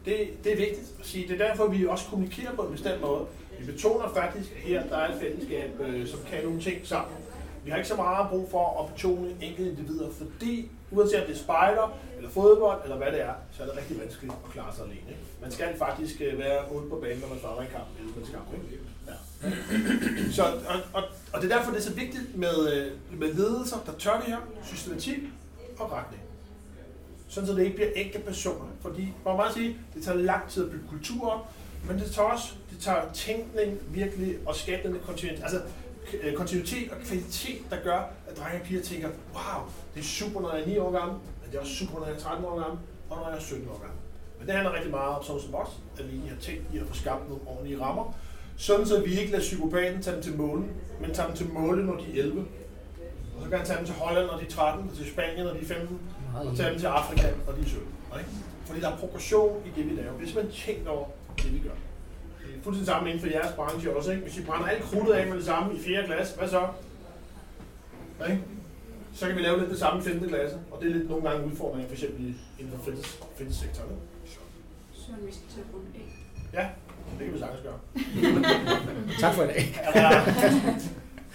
Det, det er vigtigt at sige. Det er derfor, vi også kommunikerer på en bestemt måde. Vi betoner faktisk, at her der er et fællesskab, øh, som kan nogle ting sammen. Vi har ikke så meget brug for at betone enkelte individer, fordi uanset om det er spejder, eller fodbold, eller hvad det er, så er det rigtig vanskeligt at klare sig alene. Ikke? Man skal faktisk øh, være ude på banen, når man starter en kamp, eller man skal Ikke? Ja. Så, og, og, og det er derfor, det er så vigtigt med, øh, med ledelser, der tør det her, systematik og retning sådan så det ikke bliver enkelte personer. Fordi, man må man sige, det tager lang tid at bygge kultur men det tager også, det tager tænkning virkelig og skabe den kontinuitet, altså øh, kontinuitet og kvalitet, der gør, at drenge og piger tænker, wow, det er super, når jeg er 9 år gammel, men det er også super, når jeg er 13 år gammel, og når jeg er 17 år gammel. Men det handler rigtig meget om sådan som os, at vi har tænkt i at få skabt nogle ordentlige rammer, sådan så vi ikke lader psykopaten tage dem til månen, men tager dem til måle, når de er 11. Og så kan han tage dem til Holland, når de er 13, og til Spanien, når de er 15, og tage dem til Afrika, og de er 17. Ikke? Fordi der er progression i det, vi laver. Hvis man tænker over det, vi gør. Det er fuldstændig samme inden for jeres branche også. Ikke? Hvis I brænder alt krudtet af med det samme i 4. klasse, hvad så? Ikke? så kan vi lave lidt det samme i 5. klasse, og det er lidt nogle gange udfordringer, for eksempel i- inden for fritids, fritidssektoren. Søren, vi skal til at runde af. Ja, det kan vi sagtens gøre. *laughs* Tak for i dag. Er der,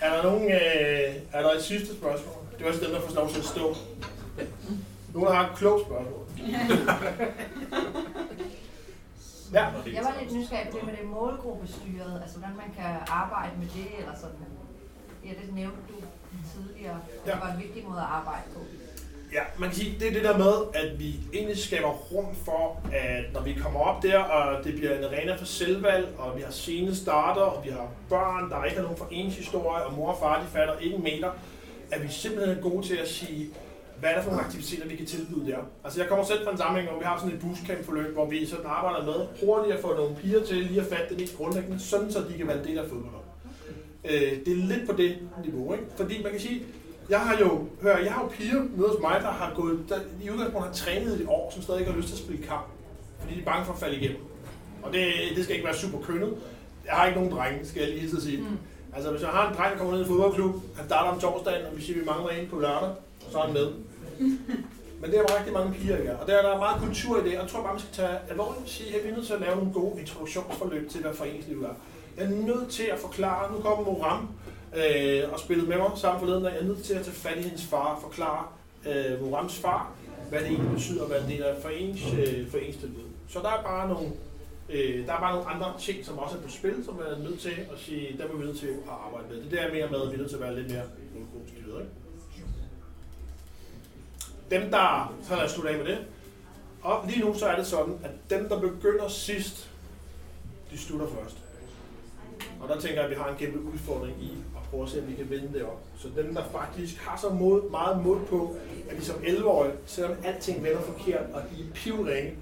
er der, nogen, øh, er der et sidste spørgsmål? Det er også dem, der får lov til at stå. Nogen, har et klogt spørgsmål. Ja, Jeg var lidt nysgerrig på det med det målgruppestyret, altså hvordan man kan arbejde med det, eller sådan. Ja, det nævnte du tidligere. Det Ja. var en vigtig måde at arbejde på. Ja, man kan sige, det er det der med, at vi egentlig skaber rum for, at når vi kommer op der, og det bliver en arena for selvvalg, og vi har sene starter, og vi har børn, der ikke har nogen foreningshistorie, og mor og far, de fatter ikke en meter, at vi simpelthen er gode til at sige, hvad er der for nogle aktiviteter, vi kan tilbyde der. Altså jeg kommer selv fra en sammenhæng, hvor vi har sådan et bootcamp-forløb, hvor vi sådan arbejder med hurtigt at få nogle piger til lige at fatte det mest grundlæggende, sådan så de kan være en del af fodbold. Øh, det er lidt på det niveau, ikke? Fordi man kan sige, jeg har jo, hør, jeg har jo piger nede hos mig, der har gået, der i udgangspunktet har trænet i år, som stadig ikke har lyst til at spille kamp. Fordi de er bange for at falde igennem. Og det, det skal ikke være super kønnet. Jeg har ikke nogen drenge, skal jeg lige hilse at sige. Mm. Altså hvis jeg har en dreng, der kommer ned i en fodboldklub, han starter om torsdagen, og vi siger, at vi mangler en på lørdag, så er han med. Men det er der rigtig mange piger, ja. Og der er der meget kultur i det, og jeg tror bare, man skal tage alvorligt og sige, at vi er nødt til at lave nogle gode introduktionsforløb til, hvad foreningslivet er. Jeg er nødt til at forklare, nu kommer Moram øh, og spillede med mig sammen forleden, og jeg er nødt til at tage fat i hendes far og forklare øh, Morams far, hvad det egentlig betyder at være en del af forenings, øh, foreningstilbud. Så der er bare nogle Øh, der er bare nogle andre ting, som også er på spil, som er nødt til at sige, der er vi nødt til at arbejde med. Det der mere med, at vi er nødt til at være lidt mere målgruppestyret. Ikke? Dem, der, så lad os slutte af med det. Og lige nu så er det sådan, at dem, der begynder sidst, de slutter først. Og der tænker jeg, at vi har en kæmpe udfordring i at prøve at se, om vi kan vende det op. Så dem, der faktisk har så mod, meget mod på, at de som 11-årige, selvom alting vender forkert, og de er pivringe,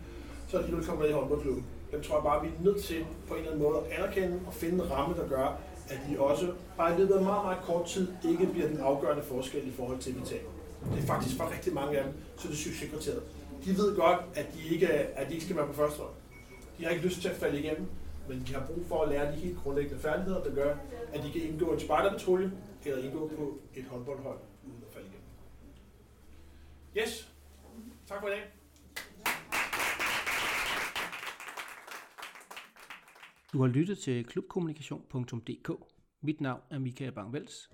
så er de nu kommet med i håndboldklubben. Dem tror jeg bare, at vi er nødt til på en eller anden måde at anerkende og finde en ramme, der gør, at de også bare i løbet af meget, meget kort tid ikke bliver den afgørende forskel i forhold til, at vi taber. Det er faktisk for rigtig mange af dem, så er det succeskriteriet. De ved godt, at de ikke, at de ikke skal være på første hold. De har ikke lyst til at falde igennem, men de har brug for at lære de helt grundlæggende færdigheder, der gør, at de kan indgå i en spejderpatrulje eller indgå på et håndboldhold uden at falde igennem. Yes. Tak for i dag. Du har lyttet til klubkommunikation.dk. Mit navn er Michael Bangvels.